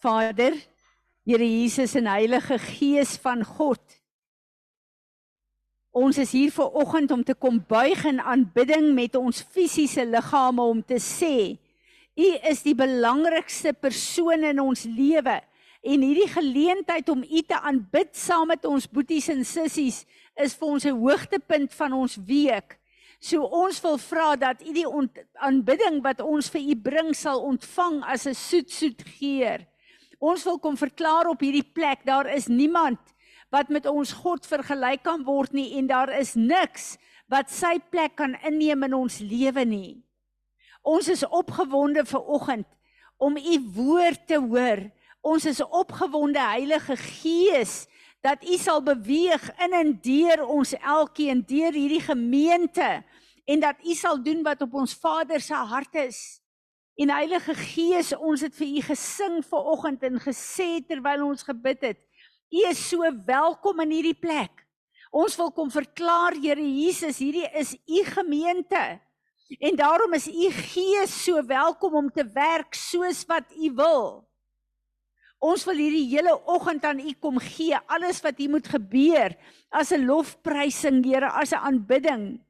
Vader, Here Jesus en Heilige Gees van God. Ons is hier vir oggend om te kom buig in aanbidding met ons fisiese liggame om te sê, U is die belangrikste persoon in ons lewe en hierdie geleentheid om U te aanbid saam met ons boeties en sissies is vir ons 'n hoogtepunt van ons week. So ons wil vra dat U die aanbidding wat ons vir U bring sal ontvang as 'n soet soet geur. Ons wil kom verklaar op hierdie plek, daar is niemand wat met ons God vergelyk kan word nie en daar is niks wat sy plek kan inneem in ons lewe nie. Ons is opgewonde vir oggend om u woord te hoor. Ons is opgewonde Heilige Gees dat u sal beweeg in en deur ons elkeen, deur hierdie gemeente en dat u sal doen wat op ons Vader se hart is. En Heilige Gees, ons het vir u gesing ver oggend en gesê terwyl ons gebid het, u is so welkom in hierdie plek. Ons wil kom verklaar Here Jesus, hierdie is u gemeente. En daarom is u Gees so welkom om te werk soos wat u wil. Ons wil hierdie hele oggend aan u kom gee, alles wat hier moet gebeur as 'n lofprysing, Here, as 'n aanbidding.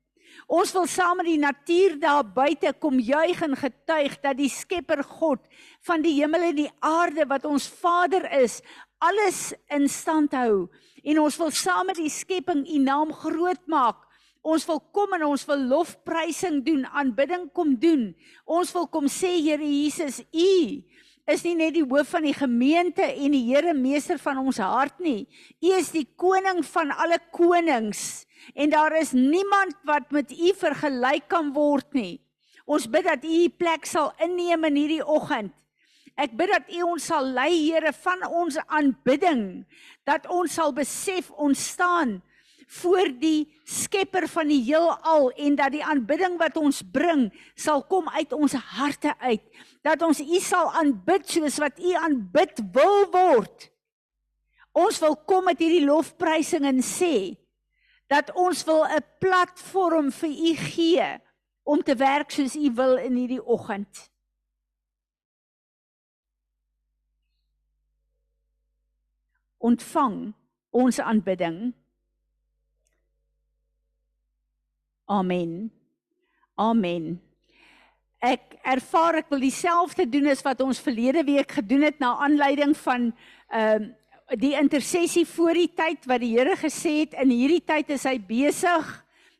Ons wil saam met die natuur daar buite kom juig en getuig dat die Skepper God van die hemel en die aarde wat ons Vader is, alles in stand hou. En ons wil saam met die skepping U naam groot maak. Ons wil kom en ons wil lofprysing doen, aanbidding kom doen. Ons wil kom sê Here Jesus, U is nie net die hoof van die gemeente en die Here meester van ons hart nie. U is die koning van alle konings en daar is niemand wat met u vergelyk kan word nie. Ons bid dat u u plek sal inneem in hierdie oggend. Ek bid dat u ons sal lei Here van ons aanbidding dat ons sal besef ons staan voor die skepper van die heelal en dat die aanbidding wat ons bring sal kom uit ons harte uit dat ons u sal aanbid soos wat u aanbid wil word ons wil kom met hierdie lofprysing en sê dat ons wil 'n platform vir u gee om te werk soos u wil in hierdie oggend. Ontvang ons aanbidding. Amen. Amen. Ek ervaar ek wil dieselfde doen as wat ons verlede week gedoen het na aanleiding van ehm uh, die intersessie voor die tyd wat die Here gesê het in hierdie tyd is hy besig.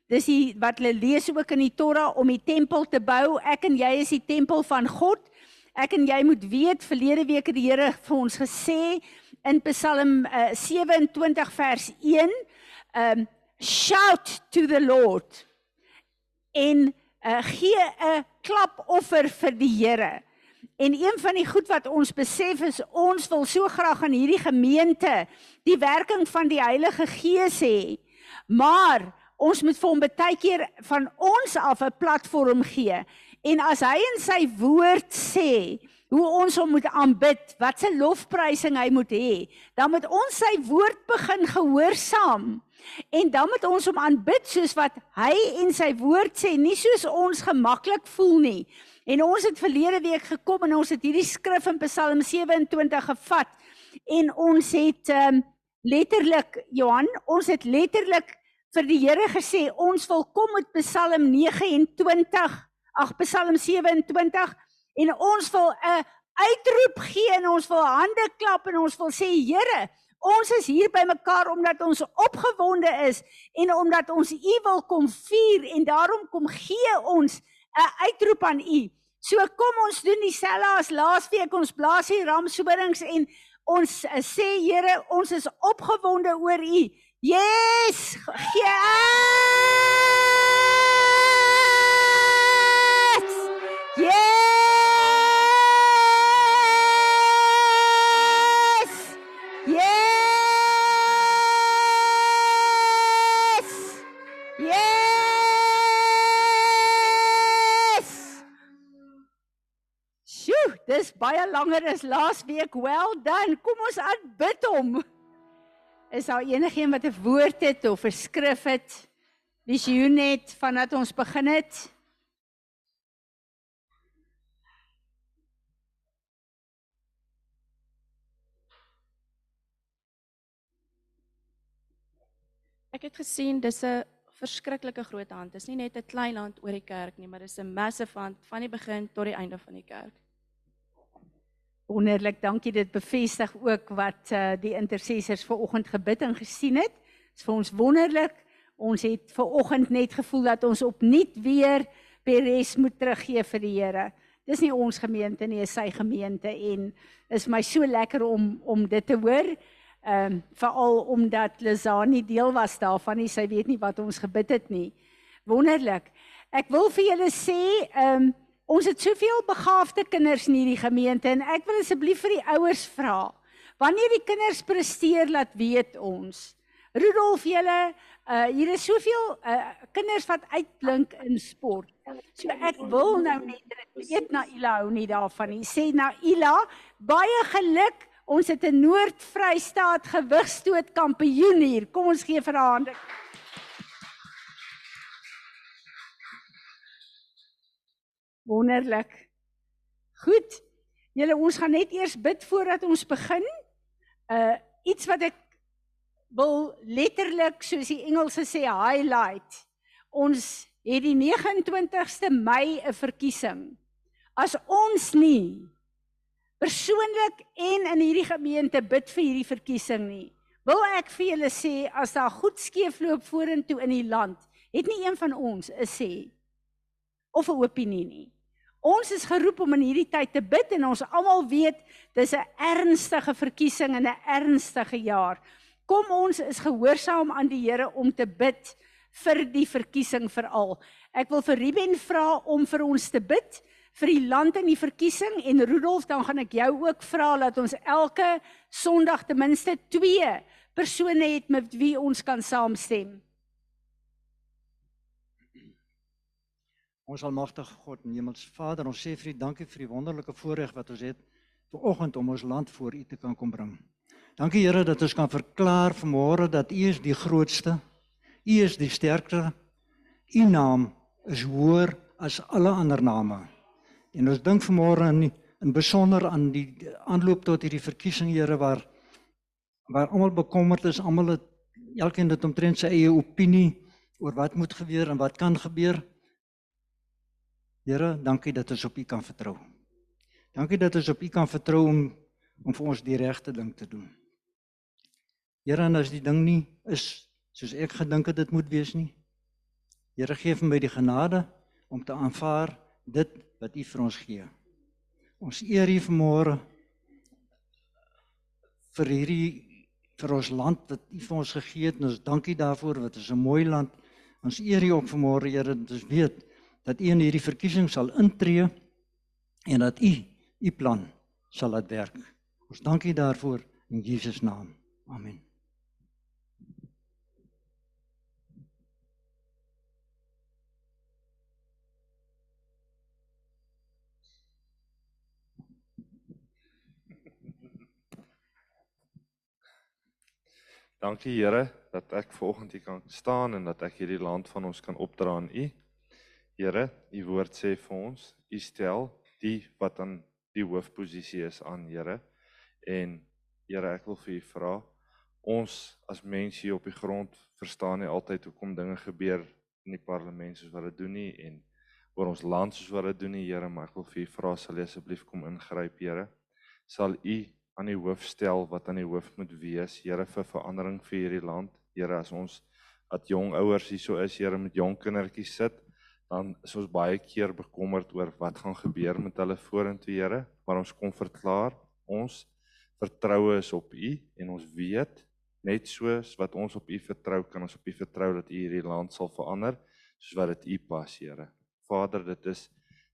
Dis die wat hulle lees ook in die Torah om die tempel te bou. Ek en jy is die tempel van God. Ek en jy moet weet verlede week het die Here vir ons gesê in Psalm uh, 27 vers 1 um shout to the Lord en uh, gee 'n klapoffer vir die Here. En een van die goed wat ons besef is ons wil so graag aan hierdie gemeente die werking van die Heilige Gees hê. Maar ons moet vir hom baie keer van ons af 'n platform gee. En as hy in sy woord sê hoe ons hom moet aanbid, wat se lofprysing hy moet hê, dan moet ons sy woord begin gehoorsaam. En dan moet ons hom aanbid soos wat hy en sy woord sê, nie soos ons gemaklik voel nie. En ons het verlede week gekom en ons het hierdie skrif in Psalm 27 gevat en ons het um, letterlik Johan, ons het letterlik vir die Here gesê ons wil kom met Psalm 29, ag Psalm 27 en ons wil 'n uitroep gee en ons wil hande klap en ons wil sê Here, ons is hier by mekaar omdat ons opgewonde is en omdat ons U wil kom vier en daarom kom gee ons 'n uitroep aan U. So kom ons doen dieselfde as laasweek ons blaas hier ramsoberings en ons uh, sê Here ons is opgewonde oor u. Yes! Yes! Yes! dis baie langer as laas week. Well done. Kom ons aanbid hom. Is daar enigiemand wat 'n woord het of 'n skrif het? Visioen het vandat ons begin het? Ek het gesien dis 'n verskriklike groot hand. Dis nie net 'n klein hand oor die kerk nie, maar dis 'n massive hand van die begin tot die einde van die kerk. Wonderlik, dankie. Dit bevestig ook wat uh, die intercessors vanoggend gebid en gesien het. Dit is vir ons wonderlik. Ons het vanoggend net gevoel dat ons opnuut weer Peres moet teruggee vir die Here. Dis nie ons gemeente nie, is sy gemeente en is my so lekker om om dit te hoor. Ehm um, veral omdat Lizani deel was daarvan, nie sy weet nie wat ons gebid het nie. Wonderlik. Ek wil vir julle sê, ehm um, ons het soveel begaafde kinders in hierdie gemeente en ek wil asseblief vir die ouers vra, wanneer die kinders presteer, laat weet ons. Rudolf, julle uh hier is soveel uh kinders wat uitblink in sport. So ek wil nou net weet na Ila hou nie daarvan nie. Sê na Ila, baie geluk Ons het 'n Noord-Vrystaat gewigstoot kampioen hier. Kom ons gee vir haar hande. Wonderlik. Goed. Julle ons gaan net eers bid voordat ons begin. Uh iets wat ek wil letterlik soos die Engelse sê highlight. Ons het die 29ste Mei 'n verkiesing. As ons nie persoonlik en in hierdie gemeente bid vir hierdie verkiesing nie. Wil ek vir julle sê as daar goed skeefloop vorentoe in die land, het nie een van ons 'n sê of 'n opinie nie. Ons is geroep om in hierdie tyd te bid en ons almal weet dis 'n ernstige verkiesing en 'n ernstige jaar. Kom ons is gehoorsaam aan die Here om te bid vir die verkiesing veral. Ek wil vir Ruben vra om vir ons te bid vir die land in die verkiesing en Rudolf dan gaan ek jou ook vra dat ons elke Sondag ten minste 2 persone het met wie ons kan saamstem. Ons almagtige God en Hemelse Vader, ons sê vir U dankie vir die wonderlike voorreg wat ons het ver oggend om ons land voor U te kan kom bring. Dankie Here dat ons kan verklaar vanmôre dat U is die grootste. U is die sterkste. U naam is hoër as alle ander name. En ons dink vanmôre in in besonder aan die aanloop tot hierdie verkiesing Here waar waar almal bekommerd is, almal het elkeen het omtrent sy eie opinie oor wat moet gebeur en wat kan gebeur. Here, dankie dat ons op U kan vertrou. Dankie dat ons op U kan vertrou om om vir ons die regte ding te doen. Here, en as die ding nie is soos ek gedink het dit moet wees nie. Here, gee vir my die genade om te aanvaar dit wat U vir ons gee. Ons eer U vanmôre vir hierdie vir ons land wat U vir ons gegee het en ons dankie daarvoor wat is 'n mooi land. Ons eer U ook vanmôre Here dat ons weet dat U in hierdie verkiesing sal intree en dat U U plan sal laat werk. Ons dankie daarvoor in Jesus naam. Amen. Dankie Here dat ek vanoggend hier kan staan en dat ek hierdie land van ons kan opdra aan U. Here, U woord sê vir ons, U stel die wat aan die hoofposisie is aan Here. En Here, ek wil vir U vra, ons as mense hier op die grond verstaan nie altyd hoekom dinge gebeur in die parlement soos wat dit doen nie en oor ons land soos wat dit doen nie, Here, maar ek wil vir U vra sal U asseblief kom ingryp, Here. Sal U aan die hoof stel wat aan die hoof moet wees. Here vir verandering vir hierdie land. Here as ons at jong ouers hierso is, Here met jong kindertjies sit, dan is ons baie keer bekommerd oor wat gaan gebeur met hulle vorentoe, Here. Maar ons kom verklaar, ons vertroue is op U en ons weet net soos wat ons op U vertrou, kan ons op U vertrou dat U hierdie land sal verander soos wat dit U pas, Here. Vader, dit is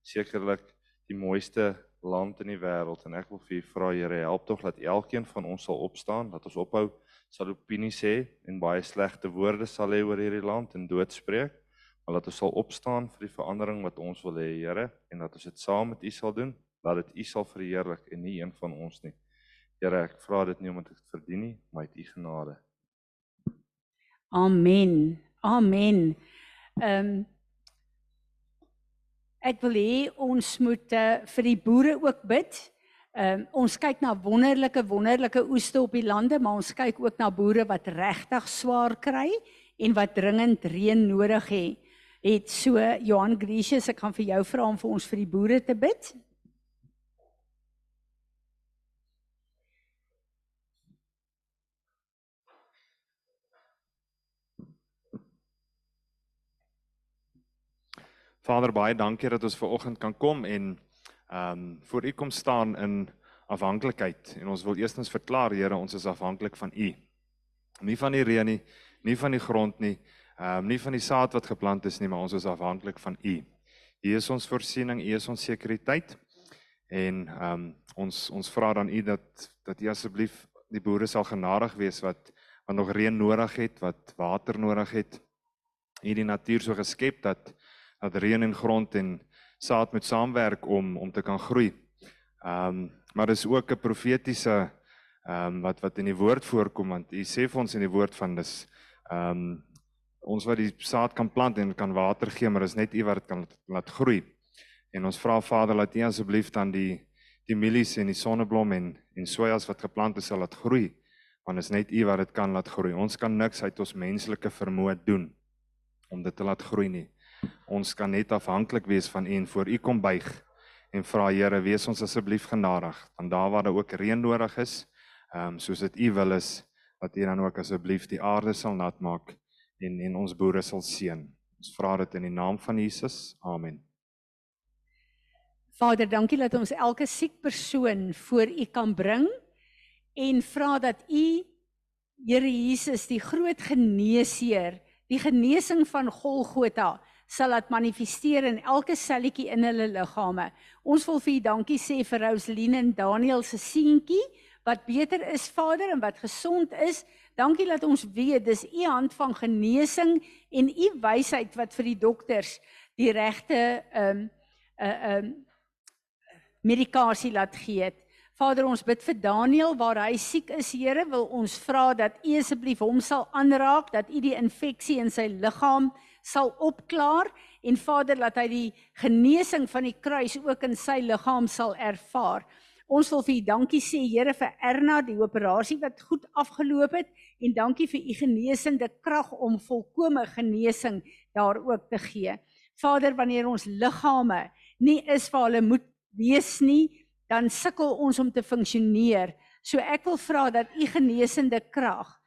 sekerlik die mooiste land in die wêreld en ek wil vir u vra Here help tog dat elkeen van ons sal opstaan dat ons ophou sal opinie sê en baie slegte woorde sal hê oor hierdie land en doodspreek maar dat ons sal opstaan vir die verandering wat ons wil hê Here en dat ons dit saam met u sal doen. Dat dit u sal verheerlik en nie een van ons nie. Here ek vra dit nie omdat ek dit verdien nie maar uit u genade. Amen. Amen. Ehm um, Ek wil hê ons moet uh, vir die boere ook bid. Ehm um, ons kyk na wonderlike wonderlike oeste op die lande, maar ons kyk ook na boere wat regtig swaar kry en wat dringend reën nodig het. Het so Johan Gracious, ek gaan vir jou vra om vir ons vir die boere te bid. Vader, baie dankie dat ons ver oggend kan kom en ehm um, voor U kom staan in afhanklikheid en ons wil eerstens verklaar Here, ons is afhanklik van U. Nie van die reën nie, nie van die grond nie, ehm um, nie van die saad wat geplant is nie, maar ons is afhanklik van U. U is ons voorsiening, U is ons sekuriteit. En ehm um, ons ons vra dan U dat dat U asseblief die boere sal genadig wees wat wat nog reën nodig het, wat water nodig het. U die natuur so geskep dat dat reën en grond en saad moet saamwerk om om te kan groei. Ehm um, maar dis ook 'n profetiese ehm um, wat wat in die woord voorkom want u sê vir ons in die woord van dis ehm um, ons wat die saad kan plant en kan water gee maar is net u wat dit kan laat groei. En ons vra Vader dat u asseblief dan die die mielies en die sonneblom en en sojas wat geplant is sal laat groei want is net u wat dit kan laat groei. Ons kan niks uit ons menslike vermoë doen om dit te laat groei nie. Ons kan net afhanklik wees van U en voor U kom buig en vra Here, wees ons asseblief genadig want daar waar daar ook reën nodig is, ehm um, soos dit U wil is, dat U dan ook asseblief die aarde sal nat maak en en ons boere sal seën. Ons vra dit in die naam van Jesus. Amen. Vader, dankie dat ons elke siek persoon voor U kan bring en vra dat U Here Jesus, die groot geneesheer, die genesing van Golgotha sal dit manifesteer in elke selletjie in hulle liggame. Ons wil vir U dankie sê vir Rosaline en Daniel se seentjie wat beter is Vader en wat gesond is. Dankie dat ons weet dis U hand van genesing en U wysheid wat vir die dokters die regte ehm um, 'n uh, ehm um, medikasie laat gee. Vader, ons bid vir Daniel waar hy siek is, Here, wil ons vra dat U asseblief hom sal aanraak, dat U die infeksie in sy liggaam sal opklaar en Vader laat hy die genesing van die kruis ook in sy liggaam sal ervaar. Ons wil vir U dankie sê Here vir Erna die operasie wat goed afgeloop het en dankie vir U genesende krag om volkomme genesing daar ook te gee. Vader, wanneer ons liggame nie is waar hulle moet wees nie, dan sukkel ons om te funksioneer. So ek wil vra dat U genesende krag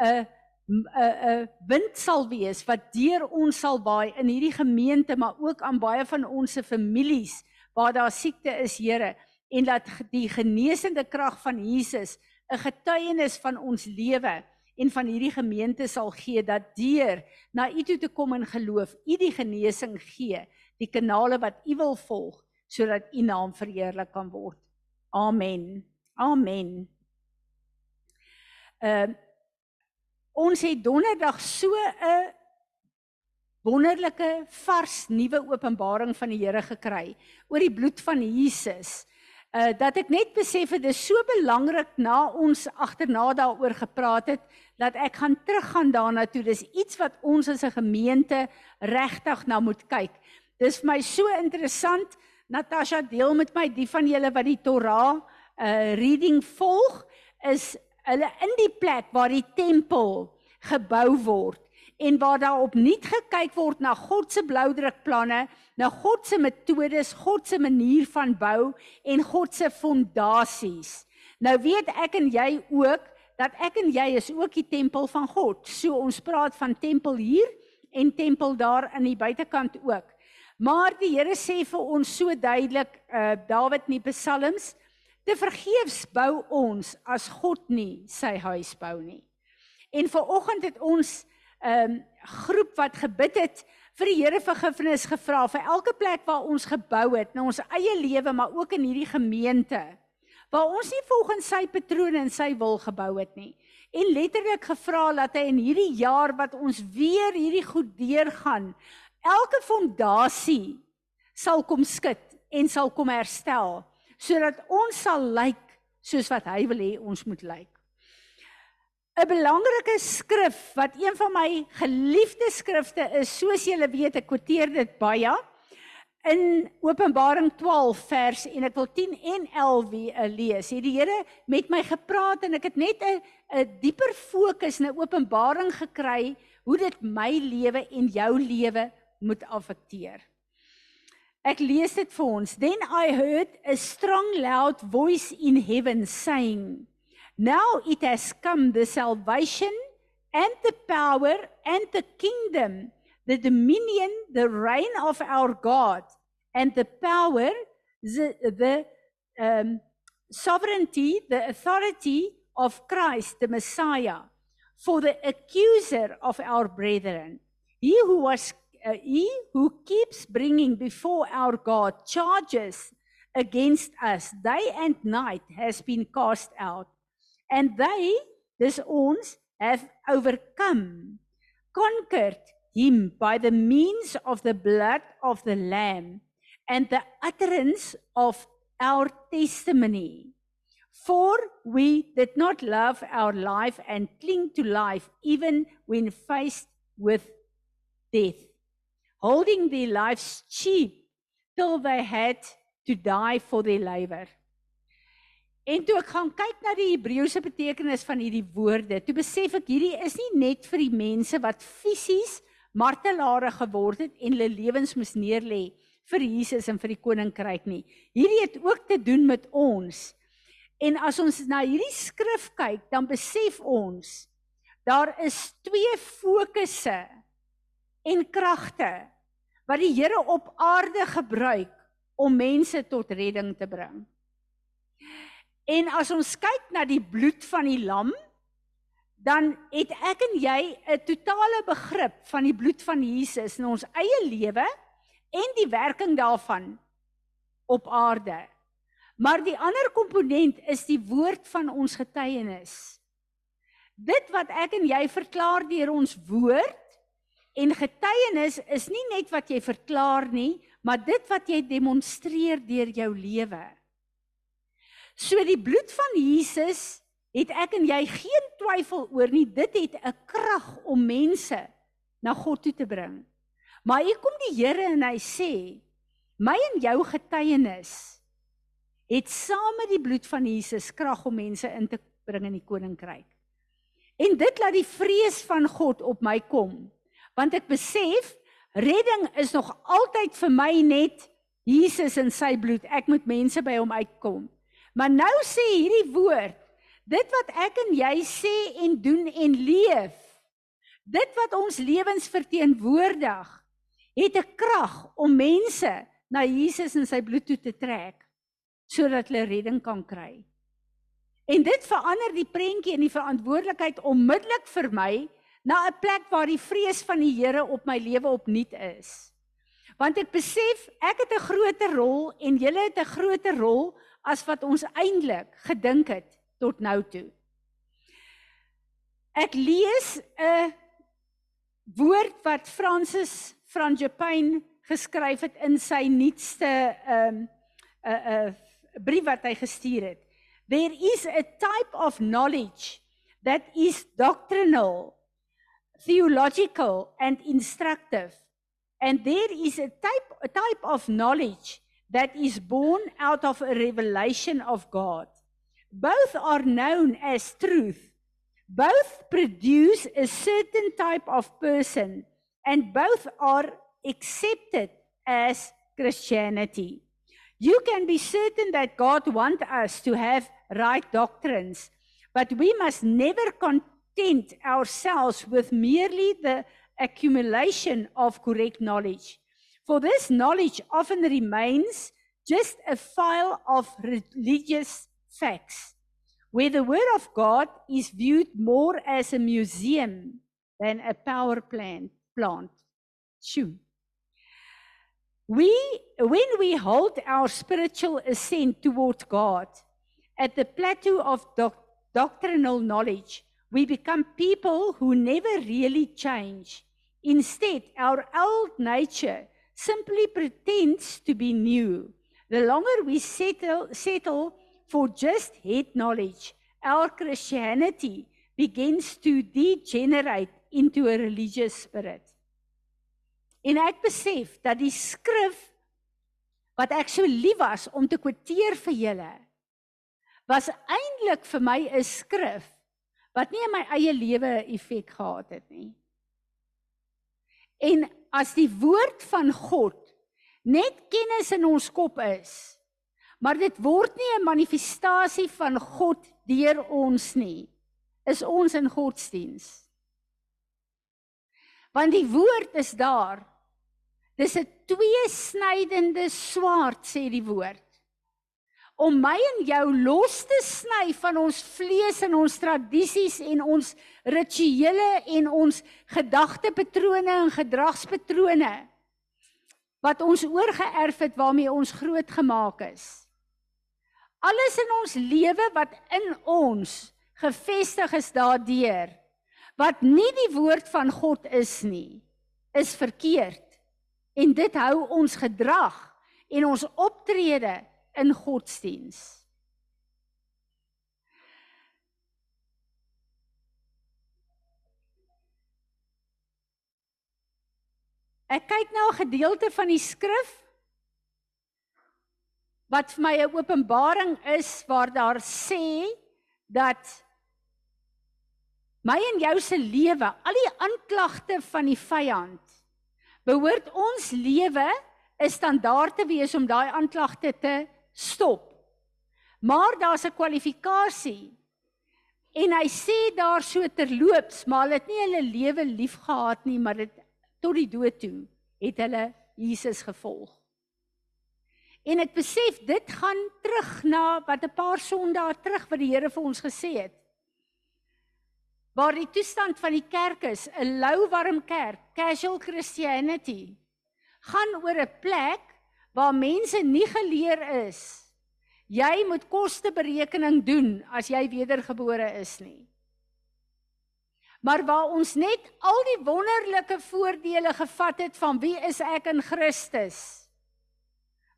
'n 'n 'n wind sal wees wat deur ons sal waai in hierdie gemeente maar ook aan baie van ons families waar daar siekte is Here en dat die genesende krag van Jesus 'n getuienis van ons lewe en van hierdie gemeente sal gee dat deur na U toe te kom in geloof U die genesing gee die kanale wat U wil volg sodat U naam verheerlik kan word. Amen. Amen. Uh Ons het donderdag so 'n wonderlike vars nuwe openbaring van die Here gekry oor die bloed van Jesus. Uh dat ek net besef het dis so belangrik na ons agterna daaroor gepraat het dat ek gaan teruggaan daarna toe. Dis iets wat ons as 'n gemeente regtig na moet kyk. Dis vir my so interessant. Natasha deel met my die van julle wat die Torah uh reading volg is hulle in die plek waar die tempel gebou word en waar daar opnuut gekyk word na God se bloudrukplanne, na God se metodes, God se manier van bou en God se fondasies. Nou weet ek en jy ook dat ek en jy is ook die tempel van God. So ons praat van tempel hier en tempel daar aan die buitekant ook. Maar die Here sê vir ons so duidelik, uh Dawid in die Psalms, Te vergeefs bou ons as God nie sy huis bou nie. En ver oggend het ons 'n um, groep wat gebid het vir die Here vergifnis gevra vir elke plek waar ons gebou het, na ons eie lewe, maar ook in hierdie gemeente waar ons nie volgens sy patrone en sy wil gebou het nie. En letterlik gevra dat hy in hierdie jaar wat ons weer hierdie goed deurgaan, elke fondasie sal kom skud en sal kom herstel sodat ons sal lyk soos wat hy wil hê ons moet lyk. 'n Belangrike skrif wat een van my geliefde skrifte is, soos julle weet, ek kwoteer dit baie, in Openbaring 12 vers en ek wil 10 en 11 wie, uh, lees. Het die Here met my gepraat en ek het net 'n 'n dieper fokus en 'n openbaring gekry hoe dit my lewe en jou lewe moet affekteer. Ek lees dit vir ons. Then I heard a strong loud voice in heaven saying, Now it has come the salvation and the power and the kingdom the dominion, the reign of our God, and the power, the, the um, sovereignty, the authority of Christ, the Messiah, for the accuser of our brethren. He who was uh, he who keeps bringing before our God charges against us day and night has been cast out and they dis ons have overcome conquered him by the means of the blood of the lamb and the utterance of our testimony. For we did not love our life and cling to life even when faced with death, holding their lives cheap till they had to die for their labor. En toe ek gaan kyk na die Hebreëse betekenis van hierdie woorde, toe besef ek hierdie is nie net vir die mense wat fisies martelare geword het en hulle lewens moes neerlê vir Jesus en vir die koninkryk nie. Hierdie het ook te doen met ons. En as ons na hierdie skrif kyk, dan besef ons daar is twee fokusse en kragte wat die Here op aarde gebruik om mense tot redding te bring. En as ons kyk na die bloed van die lam, dan het ek en jy 'n totale begrip van die bloed van Jesus in ons eie lewe en die werking daarvan op aarde. Maar die ander komponent is die woord van ons getuienis. Dit wat ek en jy verklaar deur ons woord en getuienis is nie net wat jy verklaar nie, maar dit wat jy demonstreer deur jou lewe. So die bloed van Jesus het ek en jy geen twyfel oor nie dit het 'n krag om mense na God toe te bring. Maar hier kom die Here en hy sê my en jou getuienis het saam met die bloed van Jesus krag om mense in te bring in die koninkryk. En dit laat die vrees van God op my kom want ek besef redding is nog altyd vir my net Jesus en sy bloed. Ek moet mense by hom uitkom. Maar nou sê hierdie woord Dit wat ek en jy sê en doen en leef, dit wat ons lewens verteenwoordig, het 'n krag om mense na Jesus en sy bloed toe te trek sodat hulle redding kan kry. En dit verander die prentjie en die verantwoordelikheid onmiddellik vir my na 'n plek waar die vrees van die Here op my lewe opnuut is. Want ek besef ek het 'n groter rol en julle het 'n groter rol as wat ons eintlik gedink het tot nou toe. Ek lees 'n woord wat Francis Frangipane geskryf het in sy nuutste 'n um, 'n 'n brief wat hy gestuur het. There is a type of knowledge that is doctrinal, theological and instructive. And there is a type a type of knowledge that is born out of a revelation of God. Both are known as truth. Both produce a certain type of person and both are accepted as Christianity. You can be certain that God wants us to have right doctrines, but we must never content ourselves with merely the accumulation of correct knowledge. For this knowledge often remains just a file of religious facts, where the Word of God is viewed more as a museum than a power plant. plant. Shoo. We, when we hold our spiritual ascent toward God at the plateau of doc, doctrinal knowledge, we become people who never really change. Instead, our old nature simply pretends to be new. The longer we settle, settle for just head knowledge, our Christianity begins to degenerate into a religious spirit. En ek besef dat die skrif wat ek so lief was om te kwoteer vir julle was eintlik vir my 'n skrif wat nie in my eie lewe effek gehad het nie. En as die woord van God net kennis in ons kop is, maar dit word nie 'n manifestasie van God deur ons nie, is ons in godsdiens. Want die woord is daar. Dis 'n tweesnydende swaard sê die woord om my en jou los te sny van ons vlees en ons tradisies en ons rituele en ons gedagtepatrone en gedragspatrone wat ons oorgeerf het waarmee ons groot gemaak is. Alles in ons lewe wat in ons gefestig is daardeur wat nie die woord van God is nie, is verkeerd. En dit hou ons gedrag en ons optrede in godsdiens. Ek kyk nou 'n gedeelte van die skrif wat vir my 'n openbaring is waar daar sê dat my en jou se lewe, al die aanklagte van die vyand, behoort ons lewe 'n standaard te wees om daai aanklagte te stop. Maar daar's 'n kwalifikasie. En hy sê daar so terloops, maar hulle het nie hulle lewe lief gehad nie, maar dit tot die dood toe het hulle Jesus gevolg. En ek besef dit gaan terug na wat 'n paar sondae terug wat die Here vir ons gesê het. Waar die toestand van die kerk is, 'n lou warm kerk, casual Christianity, gaan oor 'n plek waar mense nie geleer is. Jy moet kosteberekening doen as jy wedergebore is nie. Maar waar ons net al die wonderlike voordele gevat het van wie is ek in Christus.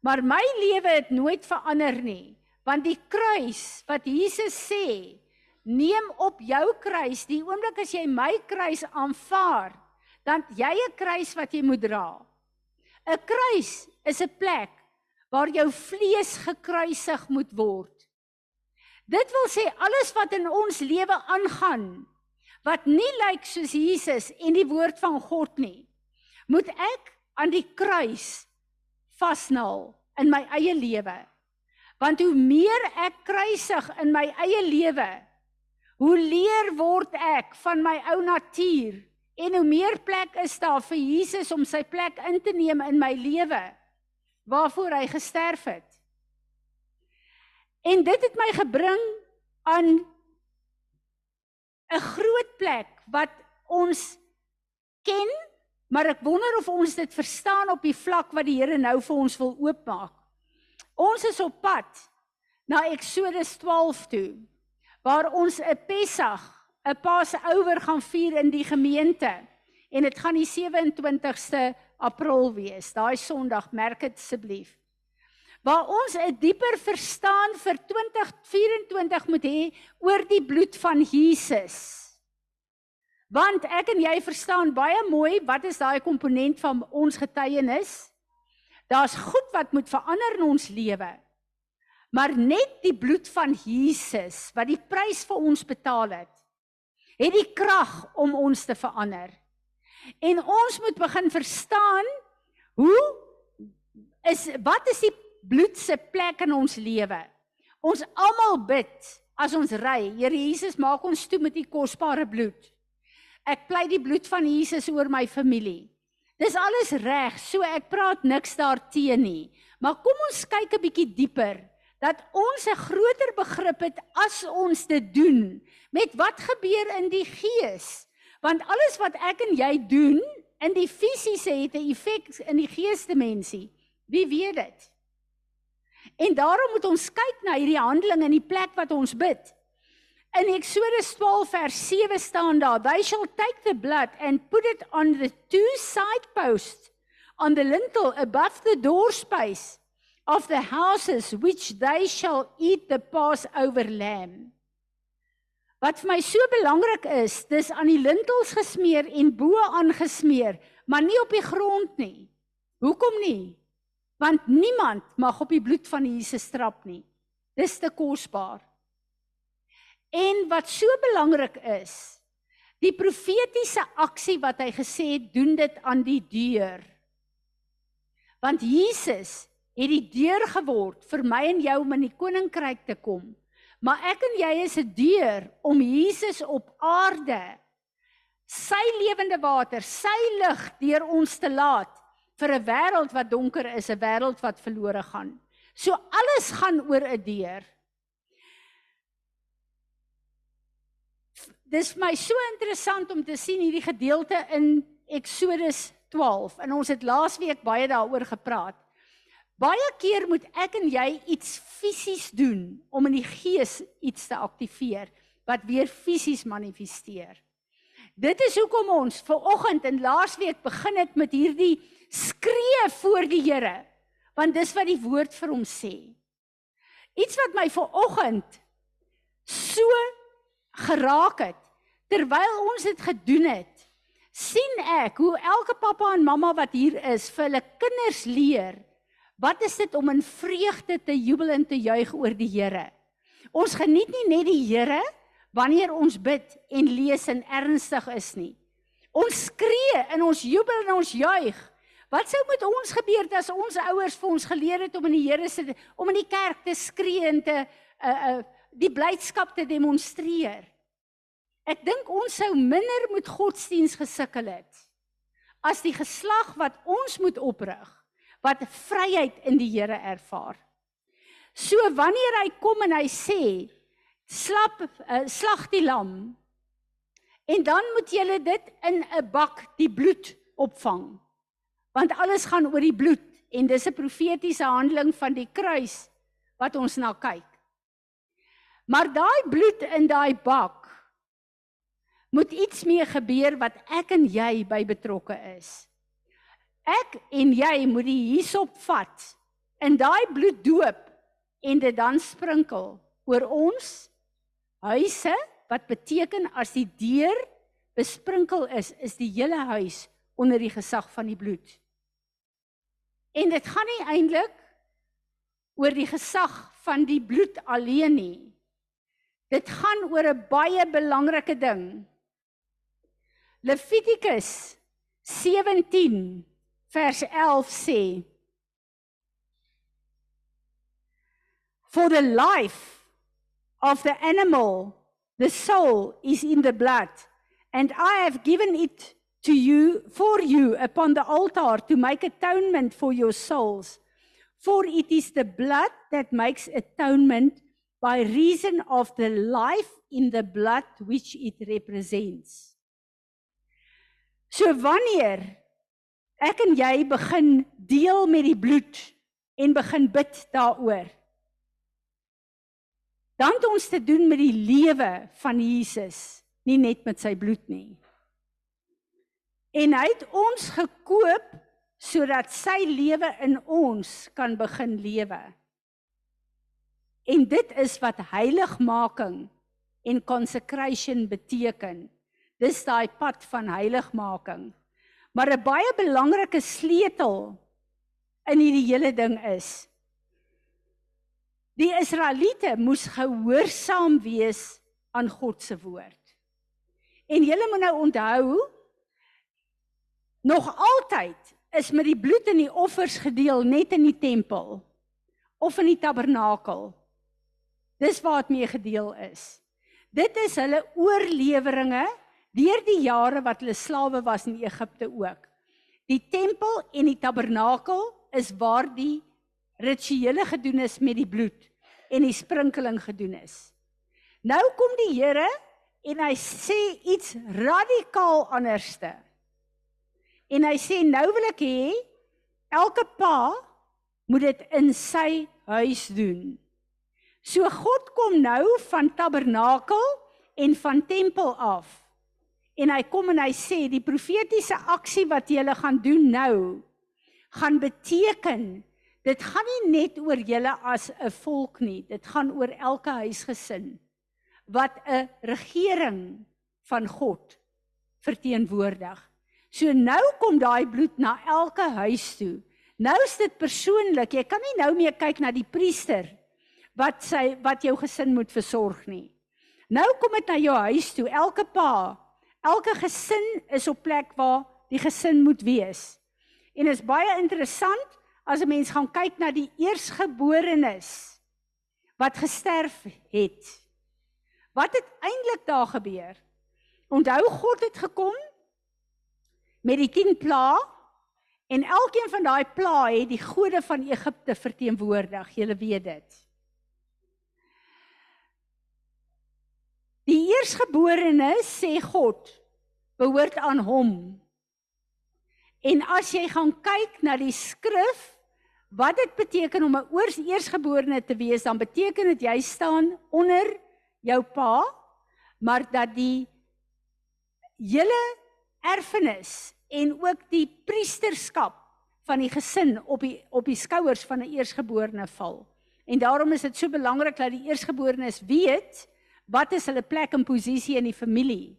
Maar my lewe het nooit verander nie, want die kruis wat Jesus sê, neem op jou kruis die oomblik as jy my kruis aanvaar, dan jy 'n kruis wat jy moet dra. 'n Kruis is 'n plek waar jou vlees gekruisig moet word. Dit wil sê alles wat in ons lewe aangaan wat nie lyk soos Jesus en die woord van God nie, moet ek aan die kruis vasnaal in my eie lewe. Want hoe meer ek kruisig in my eie lewe, hoe leer word ek van my ou natuur En hoe meer plek is daar vir Jesus om sy plek in te neem in my lewe waarvoor hy gesterf het. En dit het my gebring aan 'n groot plek wat ons ken, maar ek wonder of ons dit verstaan op die vlak wat die Here nou vir ons wil oopmaak. Ons is op pad na Eksodus 12 toe waar ons 'n Pessach 'n Pasouer gaan vier in die gemeente. En dit gaan die 27ste April wees. Daai Sondag, merk dit asseblief. Waar ons 'n dieper verstaan vir 2024 moet hê oor die bloed van Jesus. Want ek en jy verstaan baie mooi wat is daai komponent van ons getuienis? Daar's goed wat moet verander in ons lewe. Maar net die bloed van Jesus wat die prys vir ons betaal het, het die krag om ons te verander. En ons moet begin verstaan hoe is wat is die bloed se plek in ons lewe? Ons almal bid as ons ry, Here Jesus, maak ons toe met u kosbare bloed. Ek pleit die bloed van Jesus oor my familie. Dis alles reg, so ek praat niks daarteen nie. Maar kom ons kyk 'n bietjie dieper dat ons 'n groter begrip het as ons dit doen met wat gebeur in die gees. Want alles wat ek en jy doen in die fisiese het 'n effek in die geesdimensie. Wie weet dit? En daarom moet ons kyk na hierdie handeling in die plek wat ons bid. In Eksodus 12 vers 7 staan daar: "They shall take the blood and put it on the two side posts on the lintel above the door space." of the houses which they shall eat the Passover lamb. Wat vir my so belangrik is, dis aan die lintels gesmeer en bo aangesmeer, maar nie op die grond nie. Hoekom nie? Want niemand mag op die bloed van Jesus trap nie. Dis te kosbaar. En wat so belangrik is, die profetiese aksie wat hy gesê het, doen dit aan die deur. Want Jesus het die deur geword vir my en jou om in die koninkryk te kom. Maar ek en jy is 'n deur om Jesus op aarde sy lewende water, sy lig deur ons te laat vir 'n wêreld wat donker is, 'n wêreld wat verlore gaan. So alles gaan oor 'n deur. Dis my so interessant om te sien hierdie gedeelte in Eksodus 12 en ons het laasweek baie daaroor gepraat. Baie keer moet ek en jy iets fisies doen om in die gees iets te aktiveer wat weer fisies manifesteer. Dit is hoekom ons ver oggend en laasweek begin het met hierdie skree voor die Here, want dis wat die woord vir hom sê. Iets wat my ver oggend so geraak het terwyl ons dit gedoen het, sien ek hoe elke pappa en mamma wat hier is vir hulle kinders leer Wat is dit om in vreugde te jubel en te juig oor die Here? Ons geniet nie net die Here wanneer ons bid en lees en ernstig is nie. Ons skree en ons jubel en ons juig. Wat sou met ons gebeur as ons ouers vir ons geleer het om in die Here se om in die kerk te skree en te uh uh die blydskap te demonstreer? Ek dink ons sou minder met godsdiens gesukkel het as die geslag wat ons moet oprig wat vryheid in die Here ervaar. So wanneer hy kom en hy sê slap uh, slag die lam en dan moet jy dit in 'n bak die bloed opvang. Want alles gaan oor die bloed en dis 'n profetiese handeling van die kruis wat ons na kyk. Maar daai bloed in daai bak moet iets mee gebeur wat ek en jy by betrokke is. Ek en jy moet die hysop vat in daai bloed doop en dit dan sprinkel oor ons huise wat beteken as die deur besprinkel is is die hele huis onder die gesag van die bloed. En dit gaan nie eintlik oor die gesag van die bloed alleen nie. Dit gaan oor 'n baie belangrike ding. Levitikus 17 vers 11 sê For the life of the animal the soul is in the blood and I have given it to you for you upon the altar to make atonement for your souls. For it is the blood that makes atonement by reason of the life in the blood which it represents. So wanneer ek en jy begin deel met die bloed en begin bid daaroor. Dan het ons te doen met die lewe van Jesus, nie net met sy bloed nie. En hy het ons gekoop sodat sy lewe in ons kan begin lewe. En dit is wat heiligmaking en consecration beteken. Dis daai pad van heiligmaking. Maar 'n baie belangrike sleutel in hierdie hele ding is die Israeliete moes gehoorsaam wees aan God se woord. En julle moet nou onthou nog altyd is met die bloed in die offers gedeel net in die tempel of in die tabernakel. Dis waar dit mee gedeel is. Dit is hulle oorleweringe deur die jare wat hulle slawe was in Egipte ook. Die tempel en die tabernakel is waar die rituele gedoen is met die bloed en die sprinkeling gedoen is. Nou kom die Here en hy sê iets radikaal anderste. En hy sê nou wil ek hê elke pa moet dit in sy huis doen. So God kom nou van tabernakel en van tempel af en hy kom en hy sê die profetiese aksie wat julle gaan doen nou gaan beteken dit gaan nie net oor julle as 'n volk nie dit gaan oor elke huisgesin wat 'n regering van God verteenwoordig so nou kom daai bloed na elke huis toe Nou is dit persoonlik. Jy kan nie nou meer kyk na die priester wat sy wat jou gesin moet versorg nie. Nou kom dit na jou huis toe. Elke pa, elke gesin is op plek waar die gesin moet wees. En is baie interessant as 'n mens gaan kyk na die eersgeborenes wat gesterf het. Wat het eintlik daar gebeur? Onthou God het gekom met die 10 plaae en elkeen van daai plaae het die gode van Egipte verteenwoordig. Julle weet dit. Die eersgeborenes sê God behoort aan hom En as jy gaan kyk na die skrif wat dit beteken om 'n eersgeborene te wees, dan beteken dit jy staan onder jou pa, maar dat die hele erfenis en ook die priesterskap van die gesin op die op die skouers van 'n eersgeborene val. En daarom is dit so belangrik dat die eersgeborenes weet wat is hulle plek en posisie in die familie.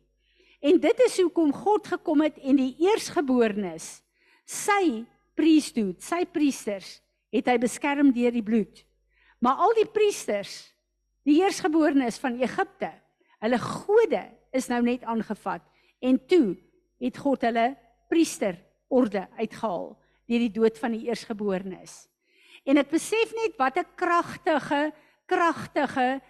En dit is hoekom God gekom het en die eersgeborenes sy priesthood, sy priesters het hy beskerm deur die bloed. Maar al die priesters, die eersgeborenes van Egipte, hulle gode is nou net aangevat en toe het God hulle priesterorde uitgehaal deur die dood van die eersgeborenes. En ek besef net wat 'n kragtige kragtige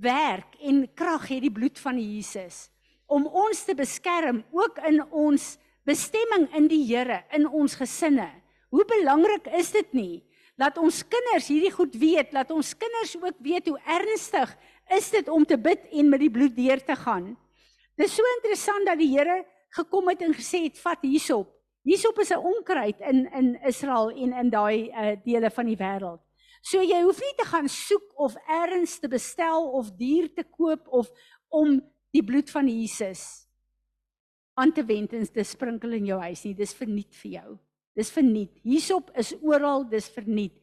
werk en krag het die bloed van Jesus om ons te beskerm ook in ons bestemming in die Here in ons gesinne. Hoe belangrik is dit nie dat ons kinders hierdie goed weet, dat ons kinders ook weet hoe ernstig is dit om te bid en met die bloed deur te gaan. Dis so interessant dat die Here gekom het en gesê het vat hierop. Hierop is 'n onkruid in in Israel en in daai uh, dele van die wêreld. So jy hoef nie te gaan soek of erns te bestel of dier te koop of om die bloed van Jesus aan te wend en te sprinkel in jou huis nie. Dis verniet vir jou. Dis verniet. Hierop is oral dis verniet.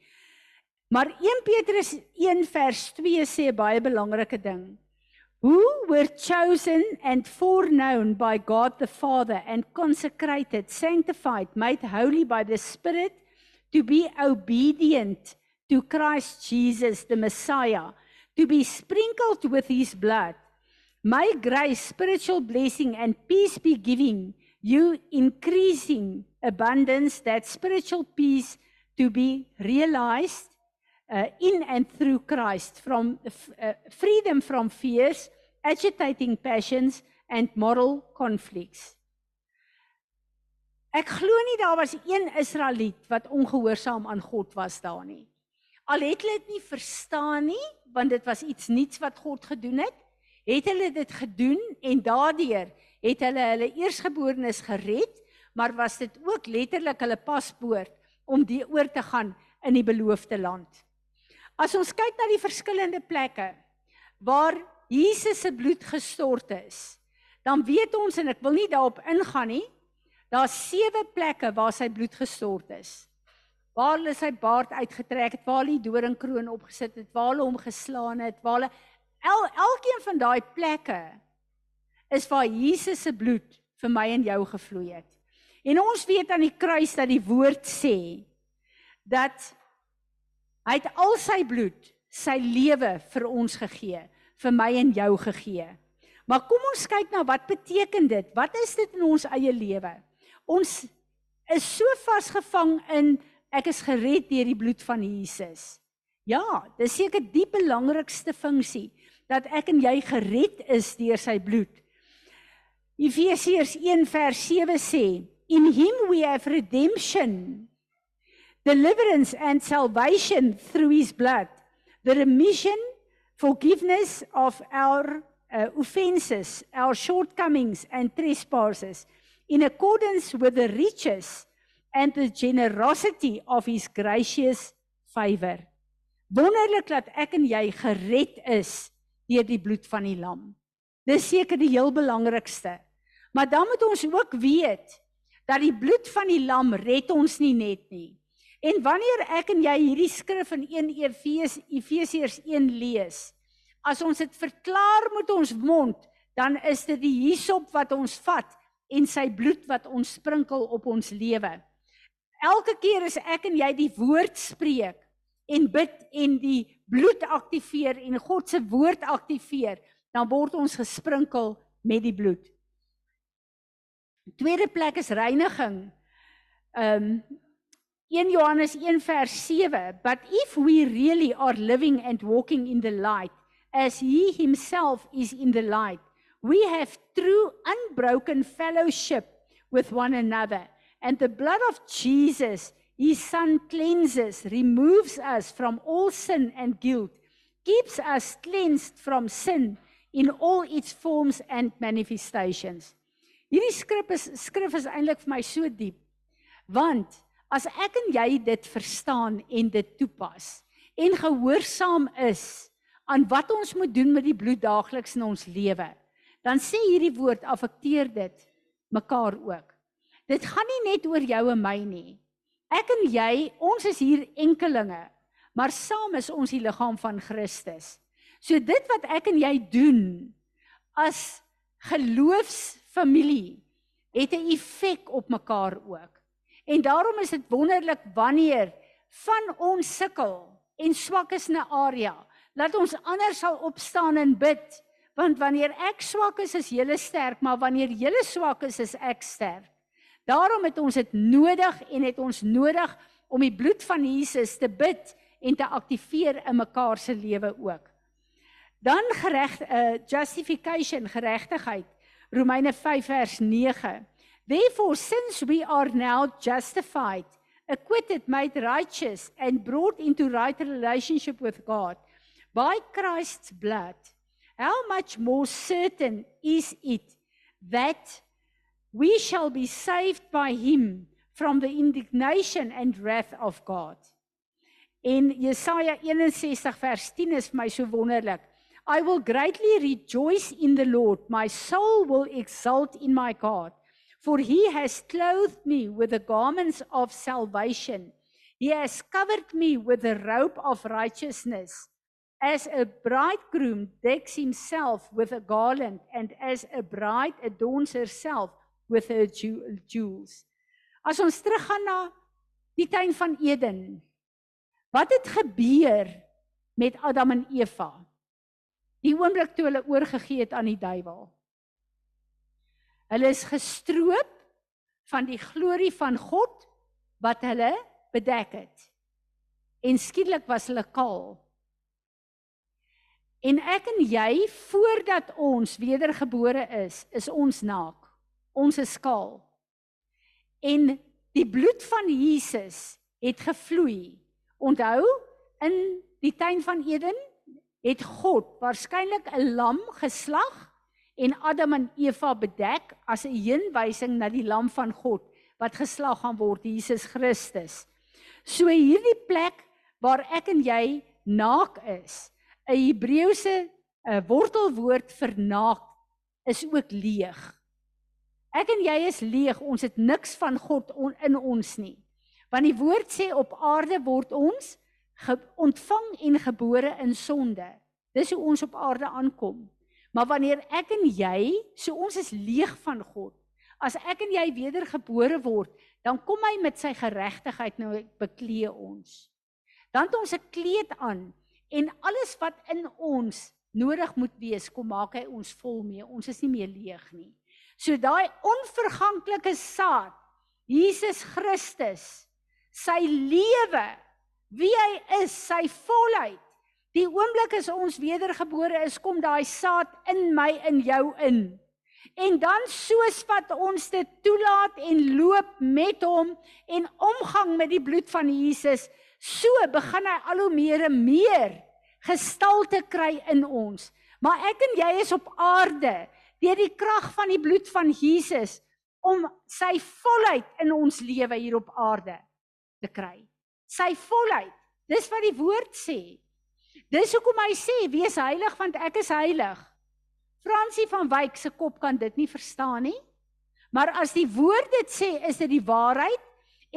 Maar 1 Petrus 1 vers 2 sê 'n baie belangrike ding. Who were chosen and foreknown by God the Father and consecrated, sanctified, made holy by the Spirit to be obedient to Christ Jesus the Messiah, to be sprinkled with his blood May grace, spiritual blessing, and peace be giving you increasing abundance, that spiritual peace to be realized uh, in and through Christ, from uh, freedom from fears, agitating passions, and moral conflicts. Ek glo nie daar was een Israeliet wat ongehoorsaam aan God was daar nie. Al het hulle dit nie verstaan nie, want dit was iets nuuts wat God gedoen het het hulle dit gedoen en daardeur het hulle hulle eersgeborenes gered, maar was dit ook letterlik hulle paspoort om die oor te gaan in die beloofde land. As ons kyk na die verskillende plekke waar Jesus se bloed gestort is, dan weet ons en ek wil nie daarop ingaan nie, daar's sewe plekke waar sy bloed gestort is. Waar hulle sy baard uitgetrek het, waar hulle die doringkroon opgesit het, waar hulle hom geslaan het, waar hulle El, elkeen van daai plekke is waar Jesus se bloed vir my en jou gevloei het. En ons weet aan die kruis dat die woord sê dat hy het al sy bloed, sy lewe vir ons gegee, vir my en jou gegee. Maar kom ons kyk na wat beteken dit? Wat is dit in ons eie lewe? Ons is so vasgevang in ek is gered deur die bloed van Jesus. Ja, dis seker die belangrikste funksie dat ek en jy gered is deur sy bloed. Efesiërs 1 vers 7 sê, "In him we have redemption, deliverance and salvation through his blood, the remission, forgiveness of our uh, offenses, our shortcomings and trespasses, in accordance with the riches and the generosity of his gracious favor." Wonderlik dat ek en jy gered is deur die bloed van die lam. Dis seker die heel belangrikste. Maar dan moet ons ook weet dat die bloed van die lam red ons nie net nie. En wanneer ek en jy hierdie skrif in 1 Efes Efesiërs 1 lees, as ons dit verklaar met ons mond, dan is dit die hisop wat ons vat en sy bloed wat ons sprinkel op ons lewe. Elke keer as ek en jy die woord spreek en bid en die bloed aktiveer en God se woord aktiveer, dan word ons gesprinkel met die bloed. Tweede plek is reiniging. Ehm um, 1 Johannes 1 vers 7 But if we really are living and walking in the light as he himself is in the light we have true unbroken fellowship with one another and the blood of Jesus his son cleanses removes us from all sin and guilt keeps us cleansed from sin in all its forms and manifestations Hierdie skrif is skrif is eintlik vir my so diep want As ek en jy dit verstaan en dit toepas en gehoorsaam is aan wat ons moet doen met die bloed daagliks in ons lewe, dan sê hierdie woord affekteer dit mekaar ook. Dit gaan nie net oor jou en my nie. Ek en jy, ons is hier enkelinge, maar saam is ons die liggaam van Christus. So dit wat ek en jy doen as geloofsfamilie het 'n effek op mekaar ook. En daarom is dit wonderlik wanneer van ons sukkel en swak is 'n area, laat ons ander sal opstaan en bid, want wanneer ek swak is, is julle sterk, maar wanneer julle swak is, is ek sterk. Daarom het ons dit nodig en het ons nodig om die bloed van Jesus te bid en te aktiveer in mekaar se lewe ook. Dan gereg uh, justification, geregtigheid. Romeine 5 vers 9. Therefore, since we are now justified, acquitted, made righteous, and brought into right relationship with God by Christ's blood, how much more certain is it that we shall be saved by him from the indignation and wrath of God? In Jesaja 61 vers 10 is my so wonderlik. I will greatly rejoice in the Lord. My soul will exult in my God. For he has clothed me with the garments of salvation. He has covered me with the robe of righteousness. As a bridegroom decks himself with a garland, and as a bride adorns herself with her jewels. As ons teruggaan na die tuin van Eden. Wat het gebeur met Adam en Eva? Die oomblik toe hulle oorgegee het aan die duiwel. Hulle is gestroop van die glorie van God wat hulle bedek het. En skielik was hulle kaal. En ek en jy voordat ons wedergebore is, is ons naak. Ons is skaal. En die bloed van Jesus het gevloei. Onthou, in die tuin van Eden het God waarskynlik 'n lam geslag en Adam en Eva bedek as 'n heenwysing na die lam van God wat geslag gaan word Jesus Christus. So hierdie plek waar ek en jy naak is, 'n Hebreëse 'n wortelwoord vir naak is ook leeg. Ek en jy is leeg, ons het niks van God on, in ons nie. Want die woord sê op aarde word ons ontvang en gebore in sonde. Dis hoe ons op aarde aankom. Maar wanneer ek en jy, so ons is leeg van God. As ek en jy wedergebore word, dan kom hy met sy geregtigheid nou beklee ons. Dan het ons 'n kleed aan en alles wat in ons nodig moet wees, kom maak hy ons vol mee. Ons is nie meer leeg nie. So daai onverganklike saad, Jesus Christus, sy lewe, wie hy is, sy volheid Die oomblik as ons wedergebore is, kom daai saad in my in jou in. En dan soos wat ons dit toelaat en loop met hom en omgang met die bloed van Jesus, so begin hy al hoe meer en meer gestalte kry in ons. Maar ek en jy is op aarde deur die krag van die bloed van Jesus om sy volheid in ons lewe hier op aarde te kry. Sy volheid. Dis wat die woord sê. Dis hoekom hy sê wees heilig want ek is heilig. Fransie van Wyk se kop kan dit nie verstaan nie. Maar as die woord dit sê, is dit die waarheid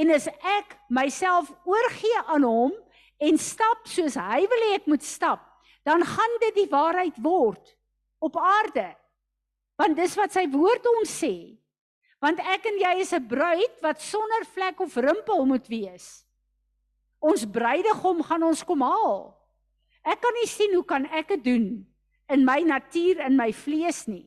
en as ek myself oorgee aan hom en stap soos hy wil hê ek moet stap, dan gaan dit die waarheid word op aarde. Want dis wat sy woord ons sê. Want ek en jy is 'n bruid wat sonder vlek of rimpel moet wees. Ons bruidegom gaan ons kom haal. Ek kan nie sien hoe kan ek dit doen in my natuur in my vlees nie.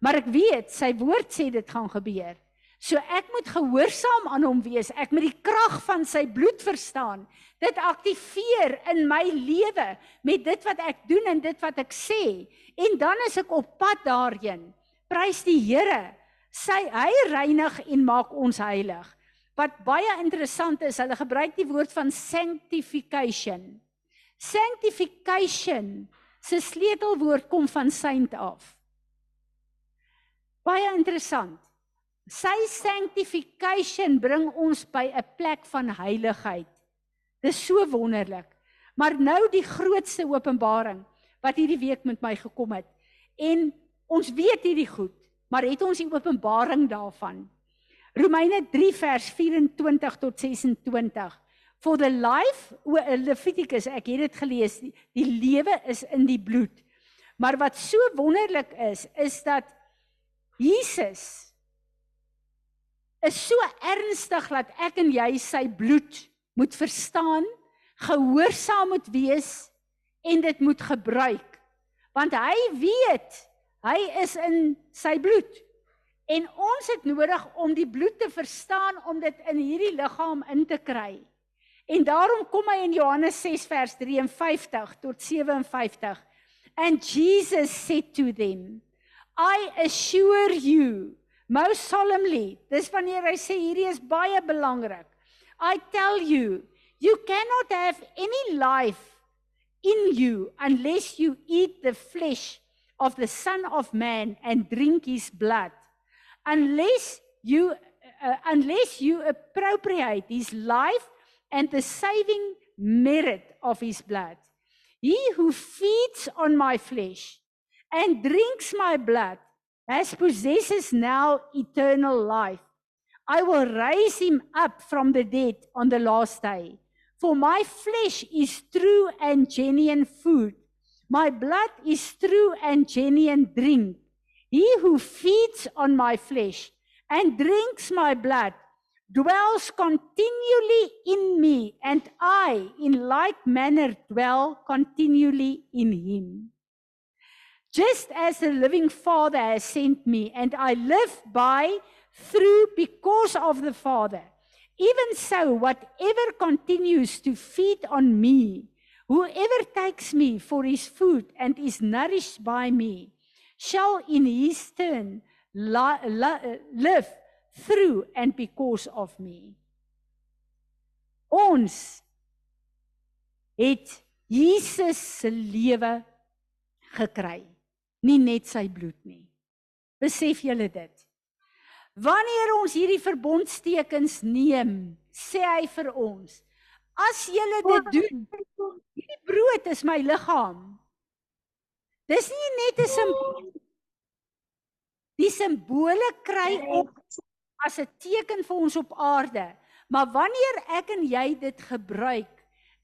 Maar ek weet sy woord sê dit gaan gebeur. So ek moet gehoorsaam aan hom wees. Ek moet die krag van sy bloed verstaan. Dit aktiveer in my lewe met dit wat ek doen en dit wat ek sê. En dan is ek op pad daarheen. Prys die Here. Sy hy reinig en maak ons heilig. Wat baie interessant is, hulle gebruik die woord van sanctification. Sanctification se sleutelwoord kom van saint af. Baie interessant. Sy sanctification bring ons by 'n plek van heiligheid. Dis so wonderlik. Maar nou die grootste openbaring wat hierdie week met my gekom het. En ons weet hierdie goed, maar het ons die openbaring daarvan? Romeine 3 vers 24 tot 26. For the life o Levitikus, ek het dit gelees, die, die lewe is in die bloed. Maar wat so wonderlik is, is dat Jesus is so ernstig dat ek en jy sy bloed moet verstaan, gehoorsaam moet wees en dit moet gebruik. Want hy weet, hy is in sy bloed. En ons het nodig om die bloed te verstaan om dit in hierdie liggaam in te kry. En daarom kom hy in Johannes 6 vers 53 tot 57. And Jesus said to them, I assure you most solemnly, dis wanneer hy sê hierdie is baie belangrik. I tell you, you cannot have any life in you unless you eat the flesh of the son of man and drink his blood. Unless you uh, unless you appropriate his life and the saving merit of his blood. He who feeds on my flesh and drinks my blood has possesses now eternal life. I will raise him up from the dead on the last day. For my flesh is true and genuine food. My blood is true and genuine drink. He who feeds on my flesh and drinks my blood dwells continually in me, and I, in like manner, dwell continually in him. Just as the living Father has sent me, and I live by, through, because of the Father, even so, whatever continues to feed on me, whoever takes me for his food and is nourished by me, shall in his turn li- li- live through and because of me. Ons het Jesus se lewe gekry, nie net sy bloed nie. Besef julle dit? Wanneer ons hierdie verbondstekens neem, sê hy vir ons: As julle dit doen, hierdie brood is my liggaam. Dis nie net 'n simbool. Die simbole kry op as 'n teken vir ons op aarde. Maar wanneer ek en jy dit gebruik,